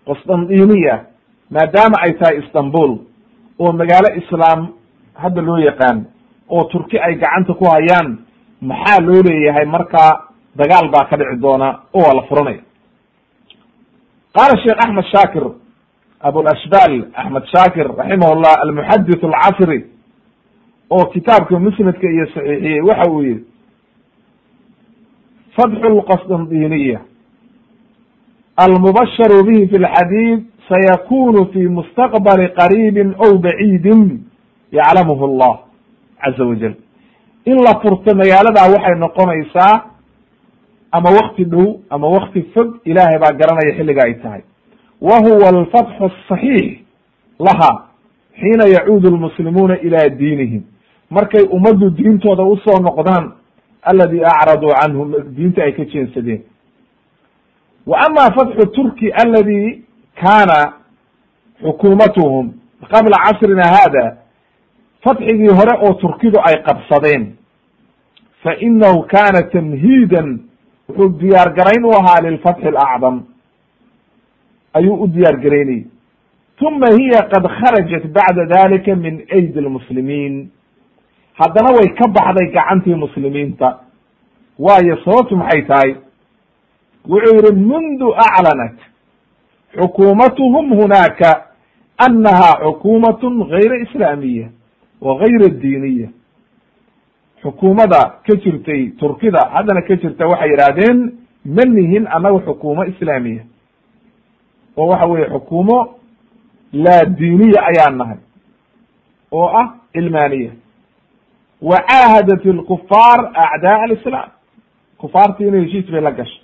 Qostandiniya maadaama ay tahay istanbul oo magaalo islaam hadda loo yaqaan oo turki ay gacanta ku hayaan maxaa loo leeyahay markaa dagaal baa ka dhici doona oo waa la furanaya. Qaala sheekh axmed shaakir abulashbal axmed shaakir raximahullah almuxadith alcasri oo kitaabka musnadka iyo saxiixiyey waxa uu yihi fatxu lqostandiniya almubasharu bihi fi lxadiid sayakunu fi mustaqbali qariibin ow baciidin yaclamuhu llah caza wajal in la furto magaaladaa waxay noqonaysaa ama wakti dhow ama wakti fog ilaahay baa garanaya xilliga ay tahay. Wa huwa alfatxu asaxiix laha xiina yacuudu lmuslimuuna ila diinihim markay ummaddu diintooda u soo noqdaan aladi acraduu canhu diinta ay ka jeensadeen. Wa ama fatxu turki aladi kaana xukuumatuhum qabla casrina hada fatxigii hore oo turkidu ay qabsadeen. Fa inahu kana tamhiidan wuxuu diyaar garayn u ahaa lilfatxi alacdam ayuu u diyaar garaynayay uma hiya qad kharajat bacda dalika min aydi lmuslimiin haddana way ka baxday gacantii muslimiinta. Waayo sababtu maxay tahay? Wuxuu yihi mundu aclanat xukuumatuhum hunaaka anaha xukuumatun gayra islaamiya wa gayra diiniya xukuumada ka jirtay turkida haddana ka jirta waxay yidhaahdeen ma nihin annaga xukuumo islaamiya oo waxa weye xukuumo laa diiniya ayaan nahay oo ah cilmaaniya wa caahadat lkufaar acdaa alislam kufaartii inay heshiis bay la gashay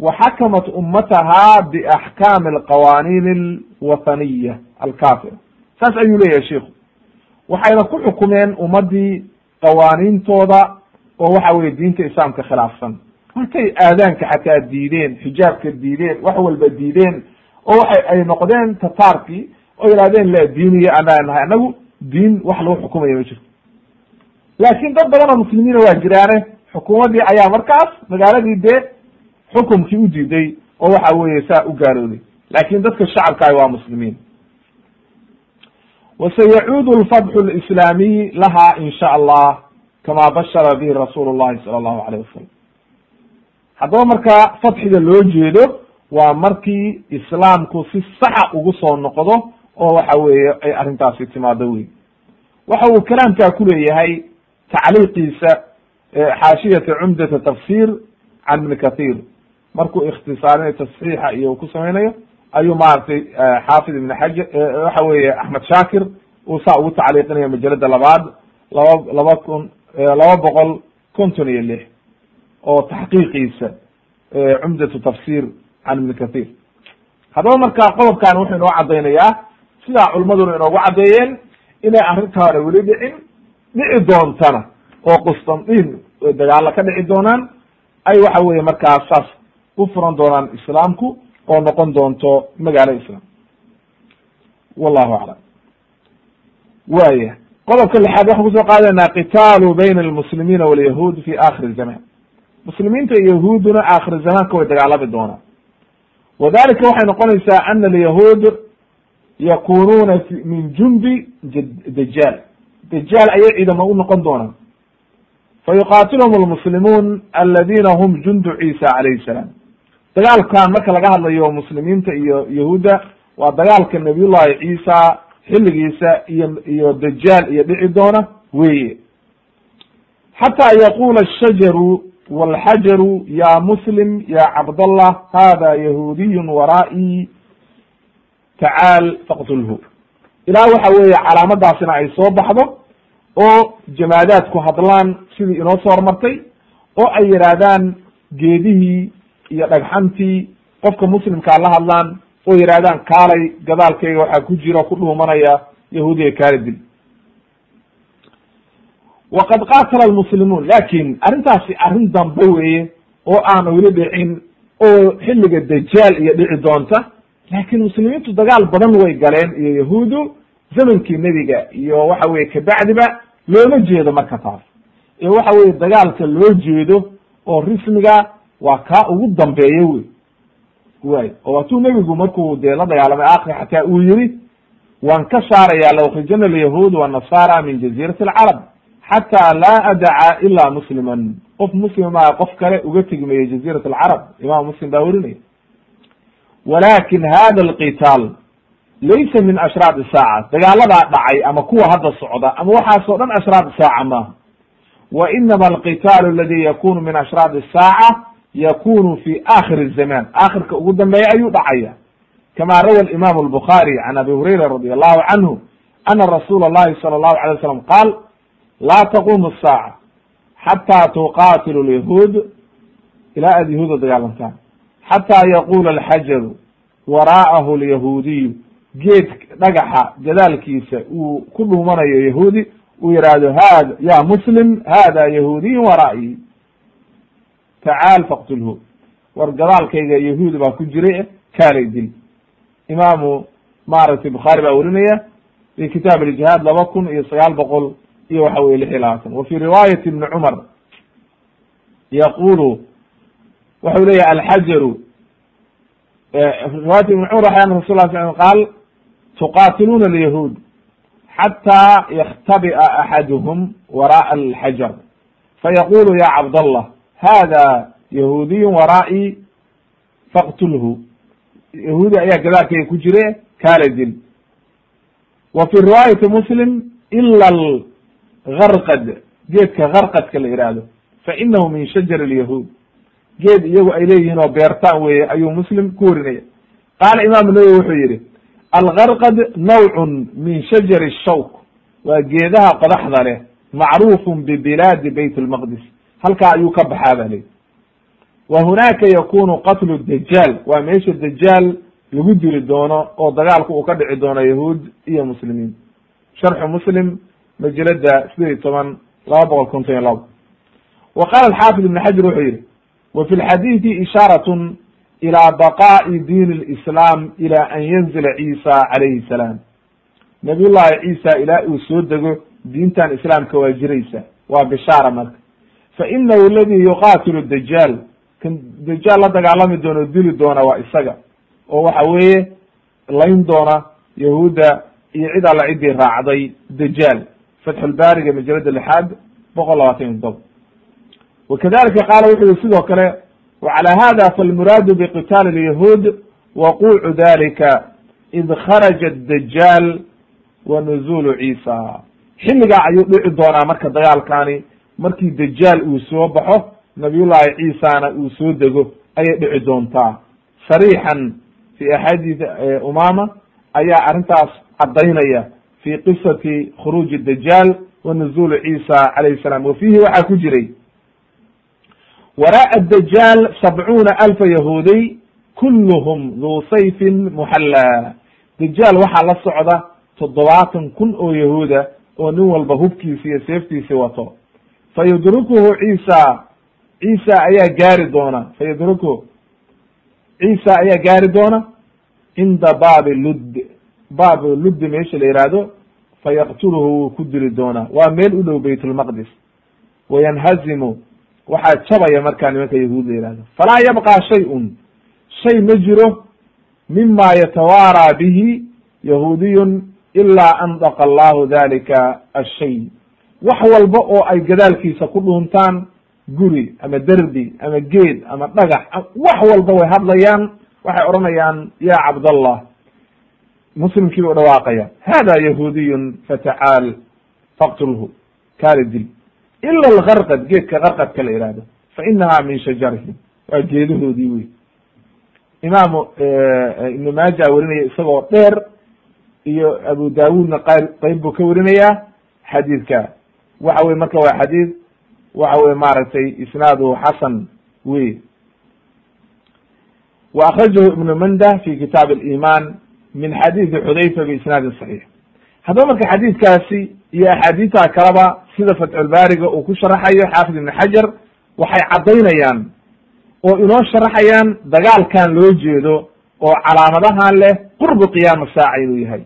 wa xakamat ummataha biaxkaami alqawaaniin alwathaniya alkafira saas ayuu leeyahay sheiku waxayna ku xukumeen ummadii qawaaniintooda oo waxa weye diinta islaamka khilaafsan markay aadaanka xataa diideen xijaabka diideen wax walba diideen oo waxa ay noqdeen tataarkii oo yihahdeen la diiniya anaa nahay anagu diin wax lagu xukumaya ma jirto laakin dad badan oo muslimiina waa jiraane xukuumaddii ayaa markaas magaaladii dee xukumkii u diiday oo waxa weye saa u gaalooday. Laakin dadka shacabkaahi waa muslimiin. Wasayacuudu lfatxu lislaamiy laha in sha allah kama bashara bihi rasuulu llahi sala allahu alayh wasalam haddaba marka fatxiga loo jeedo waa markii islaamku si saxa ugu soo noqdo oo waxa weeye ay arrintaasi timaado wey waxa uu kalaamkaa ku leeyahay tacliiqiisa xaashiyata cumdata tafsir can ibni kathir markuu ikhtisaarinayo tasxiixa iyo ku samaynayo ayuu maaragtay xaafid ibn xajar waxa weeye axmed shaakir uu saa ugu tacliiqinayo majalada labaad laba laba kun laba boqol konton iyo lix oo taxqiiqiisa cumdatu tafsir can ibni kathir haddaba marka qodobkan wuxuu inoo caddaynayaa sidaa culmaduna inoogu caddeeyeen inay arrintaana weli dhicin dhici doontana oo qustantin dagaalo ka dhici doonaan ay waxa weye markaas saas u furan doonaan islaamku oo noqon doonto magaalo islam wallahu aclam. Waya qodobka lixaad waxaan ku soo qaadaynaa qitaalu bayna almuslimiina walyahuud fi akhiri zaman muslimiinta iyo yahuuduna aakhir zamaanka way dagaalami doonaan. Wadalika waxay noqonaysaa ana alyahuud yakunuuna min jundi dajaal dajaal ayay ciidamo u noqon doonaan. Fayuqatilhum almuslimuun aladina hum jundu ciisa calayhi salaam. Dagaalkan marka laga hadlayo muslimiinta iyo yahuudda waa dagaalka nabiyullahi ciisa xilligiisa iyo iyo dajaal iyo dhici doona weye xataa yaqula ashajaru walxajaru ya muslim ya cabdallah hada yahuudiyun waraa'i tacaal faqtulhu. Ilaa waxa weeye calaamadaasina ay soo baxdo oo jamaadaadku hadlaan sidii inoo soo hormartay oo ay yidhaahdaan geedihii iyo dhagxantii qofka muslimkaa la hadlaan oo yidhahdaan kaalay gadaalkayga waxaa ku jira ku dhuumanaya yahuudiya kaala waqad qaatala almuslimuun laakiin arrintaasi arrin dambe weeye oo aan weli dhicin oo xilliga dajaal iyo dhici doonta laakin muslimiintu dagaal badan way galeen iyo yahuudu zamankii nebiga iyo waxa weye kabacdiba looma jeedo marka taas. Ee waxa weye dagaalka loo jeedo oo rismiga waa kaa ugu dambeeya wey. Way oo waatuu nebigu markuu dee la dagaalamay akri xataa uu yihi waan ka saaraya lawkrijana alyahuud wanasara min jazirati alcarab xataa laa adaca ila musliman. Qof muslimaa qof kale uga tegi mayo jazirat alcarab imam muslim baa werinaya walakin hada alqitaal laysa min ashraad saaca dagaaladaa dhacay ama kuwa hadda socda ama waxaasoo dhan ashraad saaca maaha wa inama alqitaalu aladi yakunu min ashraad saaca yakunu fi akhir zaman akhirka ugu dambeeya ayuu dhacaya kama rawa imam الbخarي can abi hurayra radi allahu canhu ana rasuula اllahi salى الlahu alay waslam qaal laa taqumu الsaaca xataa tuqatilu lyahuud ilaa aad yahuuda dagaalantaan xataa yaqula alxajaru waraa'ahu lyahuudiyu geed dhagaxa gadaalkiisa uu ku dhuumanayo yahuudi uu yihahdo hada ya muslim hada yahuudiyu waraa'i tacaal faqtulhu. War gadaalkayga yahuudi baa ku jiray kaalay dil. Imaamu maaragtay bukhaari baa werinaya fi kitaab aljihaad laba kun iyo sagaal boqol iyo waxa weye lix iyo labaatan wa fi riwaayati ibni cumar yaqulu waxau leyahy alxajaru riwayat ibn cumar waxay an rasul la sl qaal tuqatiluna alyahuud xataa yaktabi'a axaduhum wara'a alxajar fayaqulu ya cabdallah hada yahuudiyu waraa'i faqtulhu yahuudi ayaa gadaalkayga ku jire kaala dil wa fi riwaayati muslim ila algarqad geedka garqadka la ihahdo fa inahu min shajar alyahuud geed iyagu ay leeyihiin oo beertaan weeye ayuu muslim ku warinaya qaala imaamu nawowi wuxuu yihi algarqad nawcun min shajari shawk waa geedaha qodaxda leh macruufun bibilaadi bayt lmaqdis halkaa ayuu ka baxaa ba leyi wa hunaaka yakunu qatlu dajaal waa meesha dajaal lagu dili doono oo dagaalku uu ka dhici doono yahuud iyo muslimiin. sharxu muslim majalada sideed iyo toban laba boqol konton iyo labo wa qaala alxaafid ibn xajar wuxuu yihi wa fi lxadiidi ishaaratun ilى baqa'i diin اlislam ila an yanzila ciisa calayhi salaam nabiy llahi ciisa ilaa uu soo dego diintan islaamka waa jiraysa waa bishaara marka. Fa inahu aladi yuqatilu dajaal kan dajaal la dagaalami doona o dili doona waa isaga. Oo waxa weeye layn doona yahuudda iyo cid alla ciddii raacday dajaal fatxulbaariga majalada lixaad boqol labaatan iyo todoba wakadalika qaala wuxu sidoo kale wcalى hada falmuraadu bqitaali اlyahuud waqucu dalika id kharaja dajaal wa nuzulu ciisa xilligaa ayuu dhici doonaa marka dagaalkani markii dajaal uu soo baxo nabiyullahi ciisana uu soo dego ayay dhici doontaa sariixan fi axaadiis umama ayaa arrintaas caddaynaya fi qisati khuruuji dajaal wa nuzulu ciisa calayh salam wa fiihi waxaa ku jiray waraء dajaal sabcuuna alfa yahuudiy kulluhum duu sayfin muxallaa dajaal waxaa la socda toddobaatan kun oo yahuuda oo nin walba hubkiisi iyo seeftiisi wato fa yudrikuhu ciisa ciisa ayaa gaari doona fa yudrikuhu ciisa ayaa gaari doona cinda baabi ludd baab luddi meesha la yihahdo fa yaqtuluhu wuu ku dili doonaa waa meel u dhow bayt wayanhazimu waxaa jabaya markaa nimanka yahuud la yihahdo falaa yabqa shay-un. Shay ma jiro mima yatawaaraa bihi yahuudiyun ilaa andaqa allahu dalika ashay wax walba oo ay gadaalkiisa ku dhuuntaan guri ama derbi ama geed ama dhagax wax walba way hadlayaan waxay odhanayaan ya cabdallah muslimkii bay dhawaaqaya. Hada yahuudiyun fatacaal faqtulhu. Kaala dil ila algarqad geedka garqadka la ihahdo fa inaha min shajarihim waa geedahoodii wey imaamu ibnu maaja werinaya isagoo dheer iyo abu daawudna qayb qayb buu ka werinayaa xadiidka waxa weye marka waa xadiid waxa weye maaragtay isnaaduhu xasan wey wa akrajahu ibnu manda fi kitaab aliman min xadiidi xudayfa biisnaadin saxiix haddaba marka xadiidkaasi iyo axaadiista kaleba sida fatxulbaariga uu ku sharaxayo xaafid ibn xajar waxay caddaynayaan oo inoo sharaxayaan dagaalkan loo jeedo oo calaamadahan leh qurbu qiyaama saaca inuu yahay.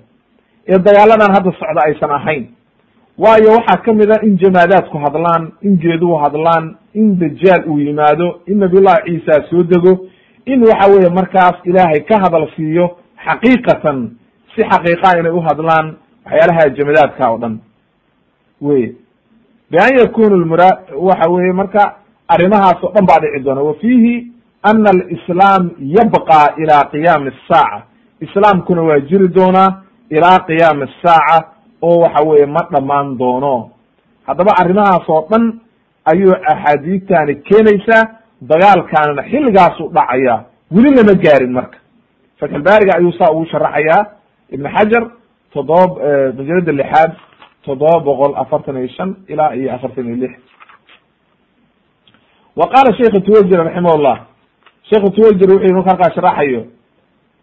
Ee dagaaladan hadda socda aysan ahayn. Waayo waxaa ka mid a in jamaadaadku hadlaan in geeduhu hadlaan in dajaal uu yimaado in nabiyullahi ciisa soo dego in waxa weeye markaas ilaahay ka hadal siiyo xaqiiqatan si xaqiiqa inay u hadlaan waxyaalaha jamadaadka oo dhan. Wey. Bian yakunu lmura waxa weye marka arrimahaas oo dhan baa dhici doona. Wa fiihi ana alislaam yabqa ila qiyaami asaaca islaamkuna waa jiri doonaa ilaa qiyaami asaaca oo waxa weye ma dhammaan doono. Haddaba arrimahaas oo dhan ayuu axaadiistani keenaysaa dagaalkaanina xilligaasu dhacaya weli lama gaarin marka. Fatxulbaariga ayuu saa ugu sharaxayaa. Ibn xajar toddoba majalada lixaad toddoba boqol afartan iyo shan ilaa iyo afartan iyo lix. Wa qaala sheikh twajir raximah llah sheikh twajir wuxuu marka halkaa sharaxayo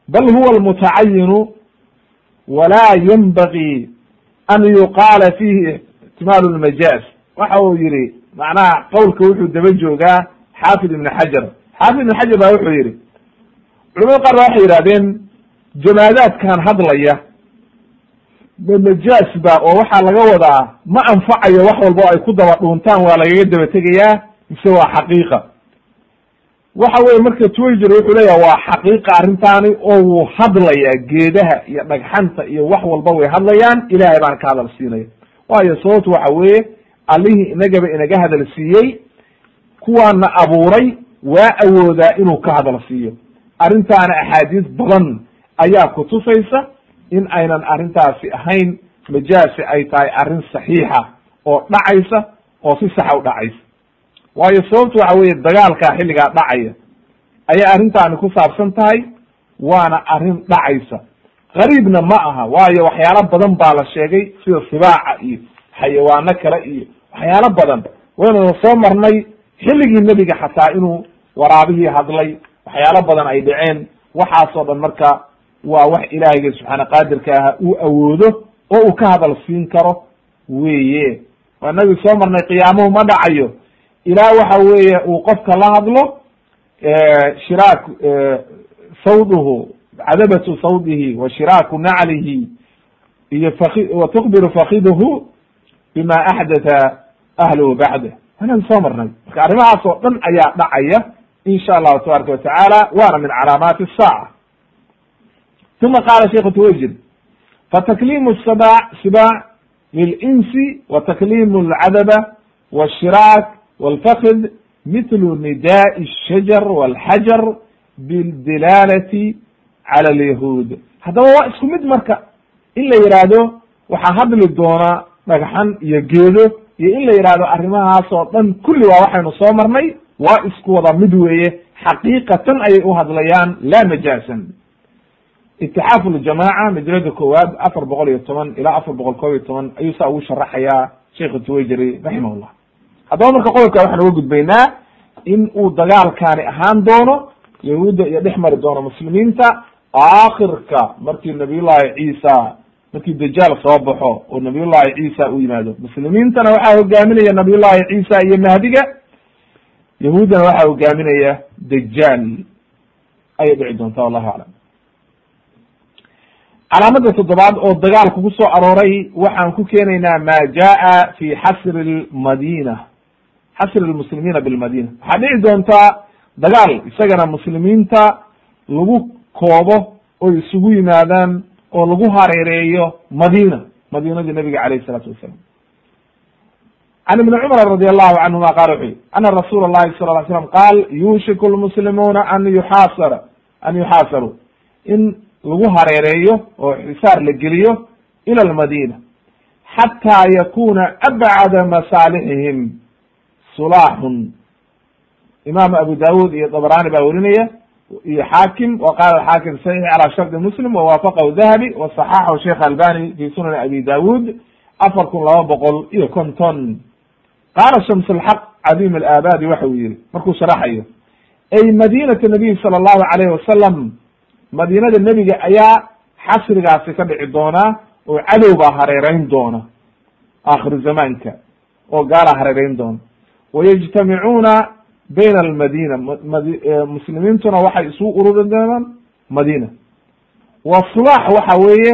bal huwa almutacayinu walaa yanbagi an yuqaala fihi ixtimaalu lmajaaz waxa uu yihi macnaha qowlka wuxuu daba joogaa xaafid ibn xajar. Xaafid ibn xajar ba wuxuu yihi culamada qaar waxay yihahdeen jamaadaadkan hadlaya ma majaaz ba oo waxaa laga wadaa ma anfacayo wax walba o ay ku daba dhuuntaan waa lagaga daba tegayaa mise waa xaqiiqa. Waxa weye marka twajer wuxuu leeyaha waa xaqiiqa arrintaani oo wuu hadlayaa geedaha iyo dhagxanta iyo wax walba way hadlayaan ilahay baan ka hadal siinaya. Waayo sababtu waxa weeye allihii inagaba inaga hadal siiyey kuwaana abuuray waa awoodaa inuu ka hadal siiyo. Arrintaana axaadiis badan ayaa kutusaysa in aynan arrintaasi ahayn majaasi ay tahay arrin saxiixa oo dhacaysa oo si saxa u dhacaysa. Waayo sababtu waxa weeye dagaalkaa xilligaa dhacaya ayay arrintaani ku saabsan tahay waana arrin dhacaysa. Qariibna ma aha waayo waxyaalo badan baa la sheegay sida sibaaca iyo xayawaano kale iyo waxyaalo badan. Waynuna soo marnay xilligii nebiga xataa inuu waraabihii hadlay waxyaalo badan ay dhaceen. Waxaasoo dhan marka waa wax ilaahayga subxaana qaadirka aha uu awoodo oo uu ka hadal siin karo weye waa nagi soo marnay qiyaamuhu ma dhacayo. Ilaa waxa weeye uu qofka la hadlo shiraak sawduhu cadabatu sawdihi wa shiraaku naclihi iyo faki wa tukbiru fakiduhu bima axdatha ahluhu bacdah anagi soo marnay. Marka arrimahaas oo dhan ayaa dhacaya insha allahu tabaraka watacaala waana min calaamaati الsaaca uma qaala sheiku twajid fataklimu sibaac lilinsi wa taklimu alcadaba washiraak walfakd mithlu nidaai shajar walxajar bildilaalati cala alyahuud haddaba waa isku mid marka in la yidhaahdo waxaa hadli doonaa dhagxan iyo geedo iyo in la yidhaahdo arrimahaasoo dhan kulli waa waxaynu soo marnay waa isku wada mid weeye xaqiiqatan ayay u hadlayaan laa majaasan itixaaf ljamaca majalada koowaad afar boqol iyo toban ilaa afar boqol koob iyo toban ayuu saa ugu sharaxayaa sheikh twayjeri raximahullah haddaba marka qodobka waxaan uga gudbaynaa in uu dagaalkaani ahaan doono yahuudda iyo dhex mari doono muslimiinta aakhirka markii nabiyullahi ciisa markii dajaal soo baxo oo nabiyullahi ciisa u yimaado muslimiintana waxaa hogaaminaya nabiyullahi ciisa iyo mahdiga yahuuddana waxaa hogaaminaya dajaal ayay dhici doontaa wallahu aclam calaamada toddobaad oo dagaal kugu soo arooray waxaan ku keenaynaa ma jaa fi xasri lmadina xasri lmuslimiina bilmadina waxaa dhici doontaa dagaal isagana muslimiinta lagu koobo oy isugu yimaadaan oo lagu hareereeyo madina madinadii nabiga alayh isalaatu wasalam can ibni cumar radi allahu canhuma qala wuxuu yihi ana rasuula llahi sala ly slam qaal yuushiku lmuslimuuna an yuxaasara an yuxaasaru. In lagu hareereeyo oo xisaar la geliyo ila almadina xataa yakuna abcada masaalixihim sulaaxun imaam abu dawud iyo dabrani baa werinaya iyo xaakim wa qala xaakim saxiix calaa shardi muslim wawaafaqahu dahabi wasaxaxahu sheekh albani fi sunan abi dawud afar kun laba boqol iyo konton. Qaala shams alxaq cadiim alaabadi waxa uu yihi markuu sharaxayo ay madinata nabiy sala allahu alayh wasalam madiinada nebiga ayaa xasrigaasi ka dhici doonaa oo cadow baa hareereyn doona aakhiru zamaanka oo gaalaa hareereyn doona. Wayajtamicuuna bayna almadina mad muslimiintuna waxay isugu ururi doonaan madina wa sulaax waxa weeye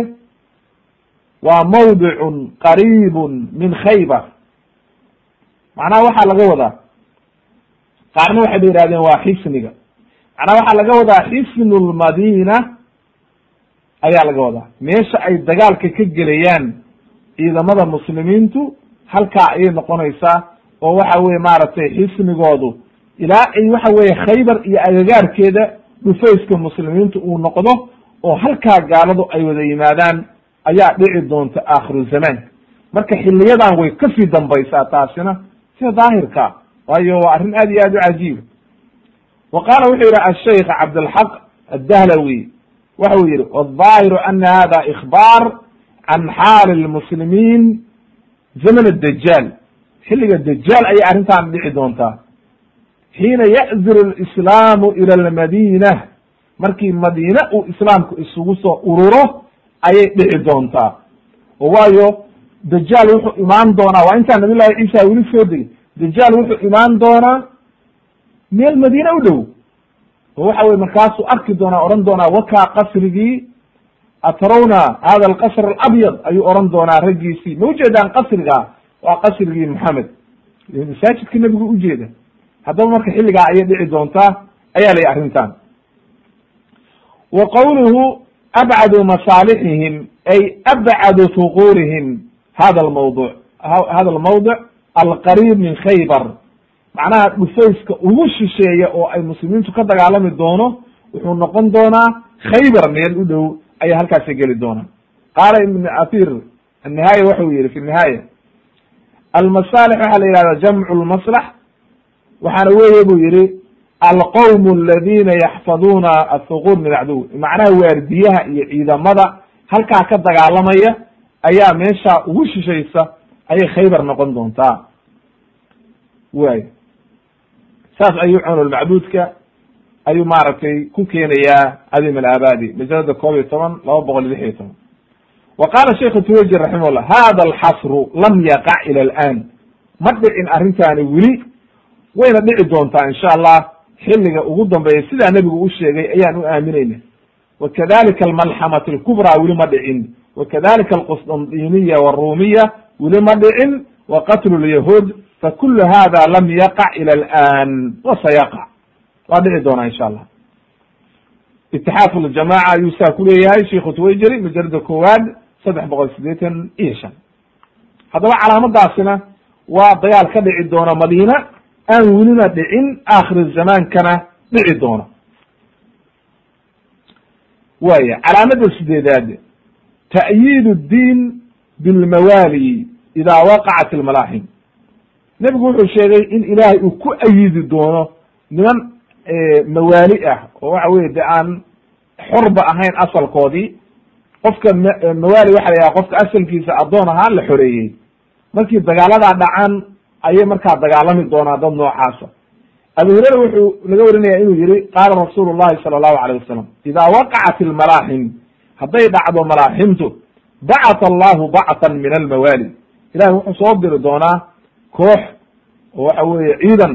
waa mawdicun qariibun min khaybar. Macnaha waxaa laga wadaa qaarna waxay ba yihahdeen waa xisniga macnaha waxaa laga wadaa xisnu lmadina ayaa laga wadaa. Meesha ay dagaalka ka gelayaan ciidamada muslimiintu halkaa ayay noqonaysaa oo waxa weye maaragtay xisnigoodu ilaa ay waxa weye khaybar iyo agagaarkeeda dhufayska muslimiintu uu noqdo oo halkaa gaaladu ay wada yimaadaan ayaa dhici doonta aakhiru zamaanka marka xiliyadan way ka sii dambaysaa taasina sida daahirka waayo waa arrin aad iyo aad u cajiiba wa qaala wuxuu yihi ashaykh cabdalxaq addahlawi. Waxa uu yihi waldaahiru ana hada ikhbaar can xaali lmuslimiin zaman dajaal xilliga dajaal ayay arrintan dhici doontaa. Xiina ya'zuru lislaamu ila almadina markii madiine uu islaamku isugu soo ururo ayay dhici doontaa. Oo waayo dajaal wuxuu imaan doonaa. Waa intaa nabiy llahi ciisa weli soo degay dajaal wuxuu imaan doonaa meel madiine u dhow. Oo waxa weye markaasuu arki doonaa odhan doonaa wakaa qasrigii atrawna hada alqasr alabyad ayuu odhan doonaa raggiisii. Ma ujeedaan qasriga? Waa qasrigii moxamed masaajidka nebigu ujeeda haddaba marka xilligaa ayay dhici doontaa ayaa layi arrintan wa qawluhu abcadu masaalixihim ay abcadu fuqurihim hada almawduc hada almawdic alqariib min khaybar macnaha dhufayska ugu shisheeya oo ay muslimiintu ka dagaalami doono wuxuu noqon doonaa khaybar meel u dhow ayaa halkaasi geli doonaa qaala ibn athir annihaaya waxau yihi fi nihaaya almasaalix waxaa la yihahda jamcu lmaslax waxaana weeye buu yihi alqowm aladina yaxfaduuna athuquur min acduw macnaha waardiyaha iyo ciidamada halkaa ka dagaalamaya ayaa meesha ugu shishaysa ayay khaybar noqon doontaa. Way saas ayuu cunulmacbuudka ayuu maaragtay ku keenayaa cadim alaabadi majalada koob iyo toban laba boqol iyo lix toban. Wa qaala sheikhu tuwajir raximahullah hada alxasru lam yaqac ila alan ma dhicin arrintaani weli wayna dhici doontaa insha allah xilliga ugu dambeeya sidaa nebigu u sheegay ayaan u aaminayna. Wakadalika almalxamat alkubraa weli ma dhicin. Wakadalika alqusdandiniya warumiya weli ma dhicin. Wa qatlu lyahuud fakulu hada lam yaqac ila alan wasayaqa waa dhici doonaa insha allah itixaaf ljamaca ayuu saa kuleeyahay sheikhu twayjeri majalada koowaad saddex boqol sideetan iyo shan haddaba calaamadaasina waa dagaal ka dhici doona madiina aan welina dhicin aakhir zamaankana dhici doona waya calaamada sideedaad ta'yiid اdiin bilmawaali ida waqacat almalaaxim nebigu wuxuu sheegay in ilaahay uu ku ayidi doono niman mawaali ah oo waxa weye de aan xorba ahayn asalkoodii. Qofka mawaali waxa la qofka asalkiisa addoon ahaa la xoreeyey. Markii dagaaladaa dhacaan ayay markaa dagaalami doonaa dad noocaasa. Abu hurera wuxuu laga warinaya inuu yihi qaala rasuulu llahi sala allahu alayh wasalam ida waqacat almalaaxim hadday dhacdo malaaximtu bacata allahu bactan min almawaali. Ilahay wuxuu soo diri doonaa koox oo waxa weeye ciidan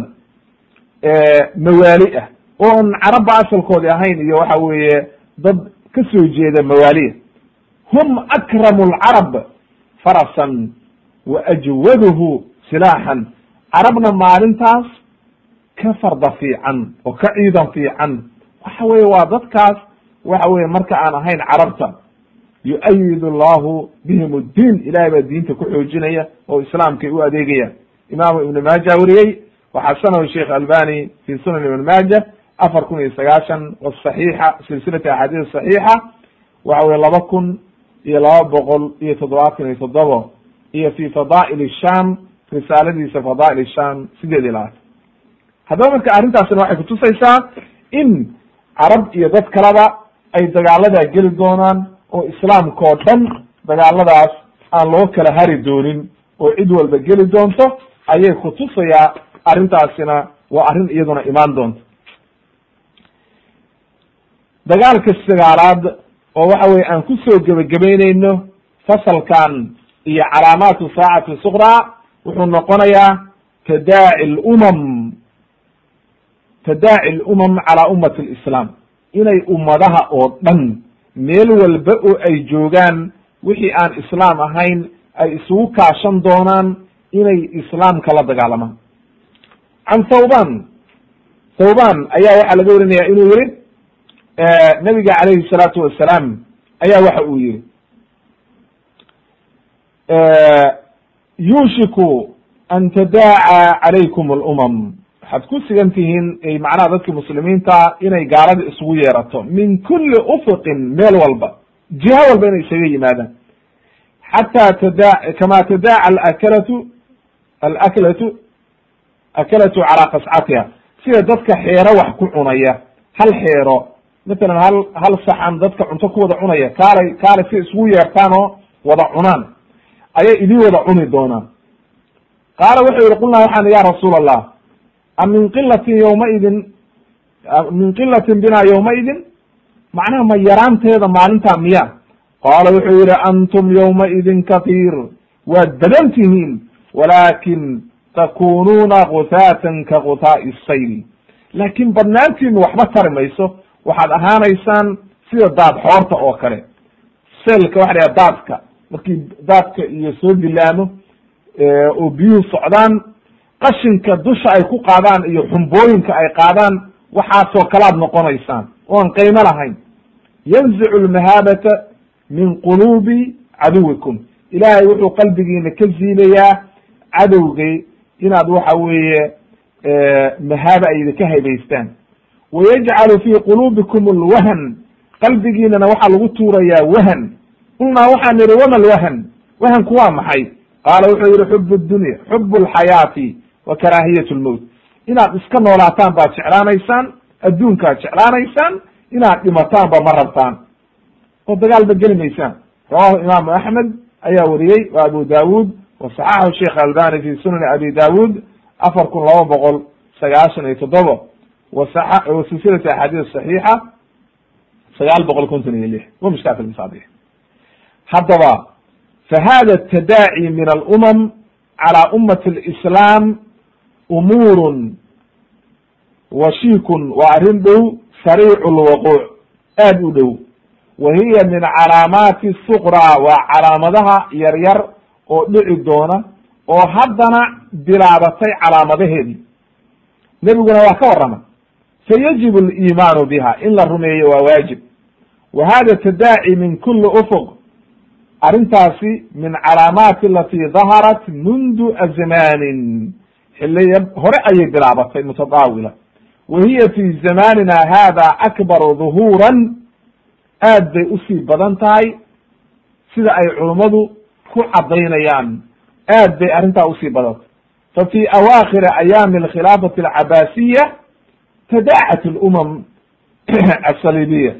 mawaali ah. Oon carabba asalkoodi ahayn iyo waxa weeye dad ka soo jeeda mawaaliya. Hum akramu alcarab farasan wa ajwaduhu silaaxan. Carabna maalintaas ka farda fiican oo ka ciidan fiican. Waxa weye waa dadkaas waxa weye marka aan ahayn carabta yu-ayid allahu bihim ddiin ilahay baa diinta ku xoojinaya oo islaamkay u adeegaya imaamu ibn maaja weriyey waxasanahu sheikh albani fi sunan ibn maaja afar kun iyo sagaashan wasaxiixa silsilati axaadiis saxiixa waxa weye laba kun iyo laba boqol iyo toddobaatan iyo toddobo iyo fi fadaa'il sham risaaladiisa fadaa'il sham sideed iyo labaatan. Haddaba marka arrintaasina waxay kutusaysaa in carab iyo dad kaleba ay dagaaladaa geli doonaan oo islaamka oo dhan dagaaladaas aan loo kala hari doonin oo cid walba geli doonto ayay kutusayaa arrintaasina waa arrin iyaduna imaan doonto. Dagaalka sagaalaad oo waxa weye aan ku soo gebagabeyneyno fasalkan iyo calaamaatu saacati suqraa wuxuu noqonayaa tadaaci lumam tadaaci lumam calaa ummati lislaam. Inay ummadaha oo dhan meel walba oo ay joogaan wixii aan islaam ahayn ay isugu kaashan doonaan inay islaamka la dagaalamaan can thawban thawban ayaa waxaa laga warinaya inuu yihi nabiga calayhi salaatu wasalaam ayaa waxa uu yihi yuushiku an tadaaca calaykum alumam waxaad ku sigan tihiin macnaha dadki muslimiinta inay gaalada isugu yeerato min kuli ufuqin meel walba jiha walba inay isaga yimaadaan. Xataa tada kama tadaaca alakalatu alaklatu akalatu calaa qascatiha sida dadka xeero wax ku cunaya hal xeero matalan hal hal saxan dadka cunto ku wada cunaya kaalay kaalay si isugu yeertaan oo wada cunaan ayay idin wada cuni doonaan. Qaala wuxuu yihi qulnaa waxaan ya rasuul allah a min qilatin yowmaidin min qilatin bina yowmaidin macnaha ma yaraanteeda maalintaa miya qaala wuxuu yihi antum yowmaidin kahiir waad badan tihiin walaakin takunuuna gutaatan ka gutaa'i sayl laakin badnaantiinu waxba tari mayso waxaad ahaanaysaan sida daad xoorta oo kale seelka waxa dhaha daadka markii daadka iyo soo dilaamo oo biyuhu socdaan qashinka dusha ay ku qaadaan iyo xumbooyinka ay qaadaan waxaasoo kalaad noqonaysaan oan qiimo lahayn yanzicu lmahaabata min quluubi caduwikum ilaahay wuxuu qalbigiina ka ziinayaa cadowgay inaad waxa weeye mahaaba ay idinka haybaystaan wayajcalu fi quluubikum alwahan qalbigiinana waxaa lagu tuurayaa wahan. Qulnaa waxaan nidhi wama lwahan wahanku waa maxay? Qaala wuxuu yihi xub dunya xub alxayaati wa karaahiyat lmowt inaad iska noolaataan baad jeclaanaysaan adduunkaad jeclaanaysaan inaad dhimataanba ma rabtaan. Oo dagaal ba geli maysaan. Rawahu imaamu axmed ayaa wariyey wa abu daawud saxaxahu sheikh albani fi sunani abi daawud afar kun laba boqol sagaashan iyo toddoba wa silsilati axaadiis saxiixa sagaal boqol konton iyo lix. Wa mishkaat almasaabix haddaba fa hada tadaaci min alumam calى ummati اlislaam umuurun washiikun waa arrin dhow sariicu lwaquuc aad u dhow. Wa hiya min calaamaati suqraa waa calaamadaha yaryar oo dhici doona oo haddana bilaabatay calaamadaheedii. Nebiguna waa ka warrama fayajibu aliimaanu biha in la rumeeyo waa waajib. Wa hada tadaaci min kuli ufuq arrintaasi min calaamaati alati daharat mundu azmanin xiliya hore ayay bilaabatay mutadaawila. Wa hiya fi zamanina hada akbaru duhuuran. Aad bay u sii badan tahay sida ay culummadu ku caddaynayaan. Aad bay arrintaa u sii badantay fa fi awaakhiri ayaami alkhilaafati alcabaasiya tadaacat alumam *clears throat* asalibiya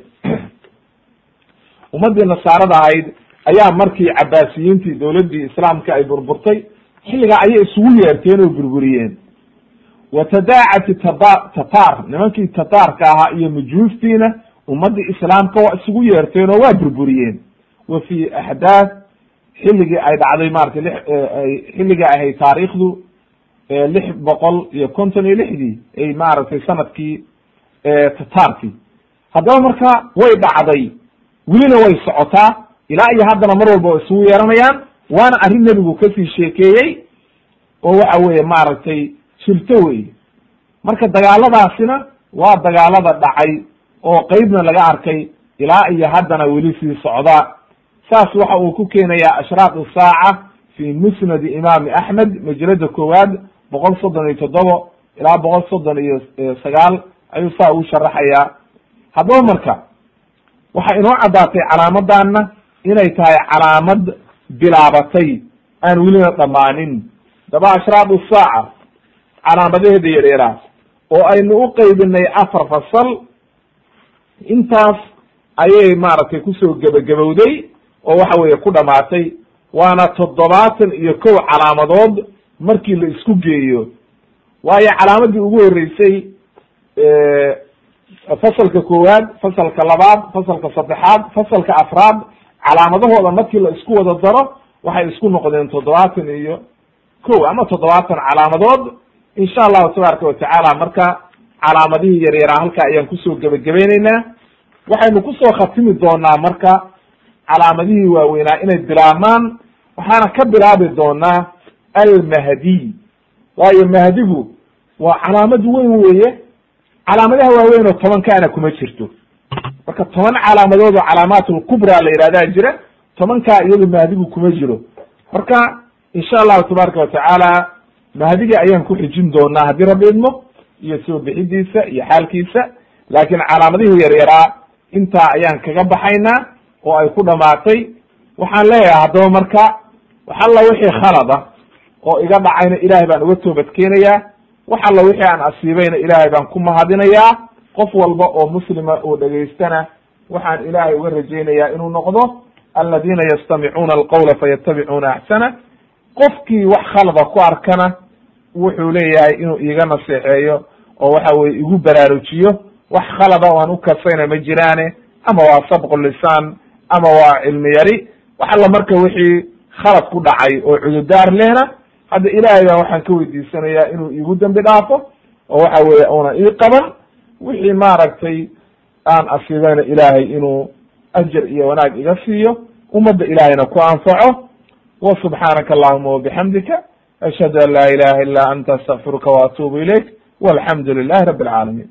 ummaddii nasaarada ahayd ayaa markii cabaasiyiintii dowladdii islaamka ay burburtay xilligaa ayay isugu yeerteen oo burburiyeen. Wa tadaacati taba tataar nimankii tataarka ahaa iyo mujuuftiina ummaddii islaamka waa isugu yeerteen oo waa burburiyeen. Wa fi axdaaf xilligii ay dhacday maratay li xilligii ahayd taariikhdu lix boqol iyo konton iyo lixdii ay maaragtay sannadkii tataarkii haddaba marka way dhacday welina way socotaa ilaa iyo haddana mar walba isugu yeeranayaan waana arrin nebigu ka sii sheekeeyey oo waxa weeye maaragtay jirto wey marka dagaaladaasina waa dagaalada dhacay oo qeybna laga arkay ilaa iyo haddana weli sii socda saas waxa uu ku keenayaa ashraaq isaaca fi musnadi imaami axmed majalada koowaad boqol soddon iyo toddoba ilaa boqol soddon iyo sagaal ayuu saa ugu sharaxayaa. Haddaba marka waxay inoo caddaatay calaamadana inay tahay calaamad bilaabatay aan welina dhammaanin. Daba ashraaq isaaca calaamadaheeda yaryaraas oo aynu u qeybinay afar fasal intaas ayay maaragtay ku soo gebagabowday oo waxa weeye ku dhamaatay waana toddobaatan iyo kow calaamadood markii la isku geeyo. Waayo calaamadii ugu horreysay fasalka koowaad fasalka labaad fasalka saddexaad fasalka afraad calaamadahooda markii la isku wada daro waxay isku noqdeen toddobaatan iyo kow ama toddobaatan calaamadood. Insha allahu tabaaraka watacaala marka calaamadihii yaryaraa halkaa ayaan ku soo gebagabayneynaa waxaynu ku soo khatimi doonaa marka calaamadihii waaweynaa inay bilaabmaan waxaana ka bilaabi doonaa almahdiy waayo mahdigu waa calaamad weyn weeye. Calaamadaha waaweyn oo tobankaana kuma jirto. Marka toban calaamadood oo calaamaat lkubra la yihahdaa jira tobankaa iyado mahdigu kuma jiro. Marka insha allahu tabaaraka watacaala mahdiga ayaan ku xijin doonaa haddii rabbi idmo iyo soo bixidiisa iyo xaalkiisa. Laakiin calaamadihii yaryaraa intaa ayaan kaga baxaynaa oo ay ku dhamaatay. Waxaan leeyahay haddaba marka wax alla wixii khalada oo iga dhacayna ilaahay baan uga toobad keenayaa wax alla wixii aan asiibayna ilaahay baan ku mahadinayaa. Qof walba oo muslima oo dhegaystana waxaan ilaahay uga rajaynayaa inuu noqdo aladiina yastamicuuna alqawla fayatabicuuna axsana. Qofkii wax khalada ku arkana wuxuu leeyahay inuu iiga naseexeeyo oo waxa weye igu baraarujiyo. Wax khalada o aan u kasayna ma jiraane ama waa sabqu lisaan ama waa cilmi yari wax alla marka wixii khalad ku dhacay oo cududaar lehna hadda ilaahay baan waxaan ka weydiisanayaa inuu iigu dambi dhaafo oo waxa weye una ii qaban wixii maaragtay aan asibayna ilaahay inuu ajar iyo wanaag iga siiyo ummadda ilaahayna ku anfaco wa subxaanaka allahuma wabixamdika ashhadu an laa ilaha illa anta astaqfiruka waatuubu ilayk walxamdu lilahi rabi alcaalamiin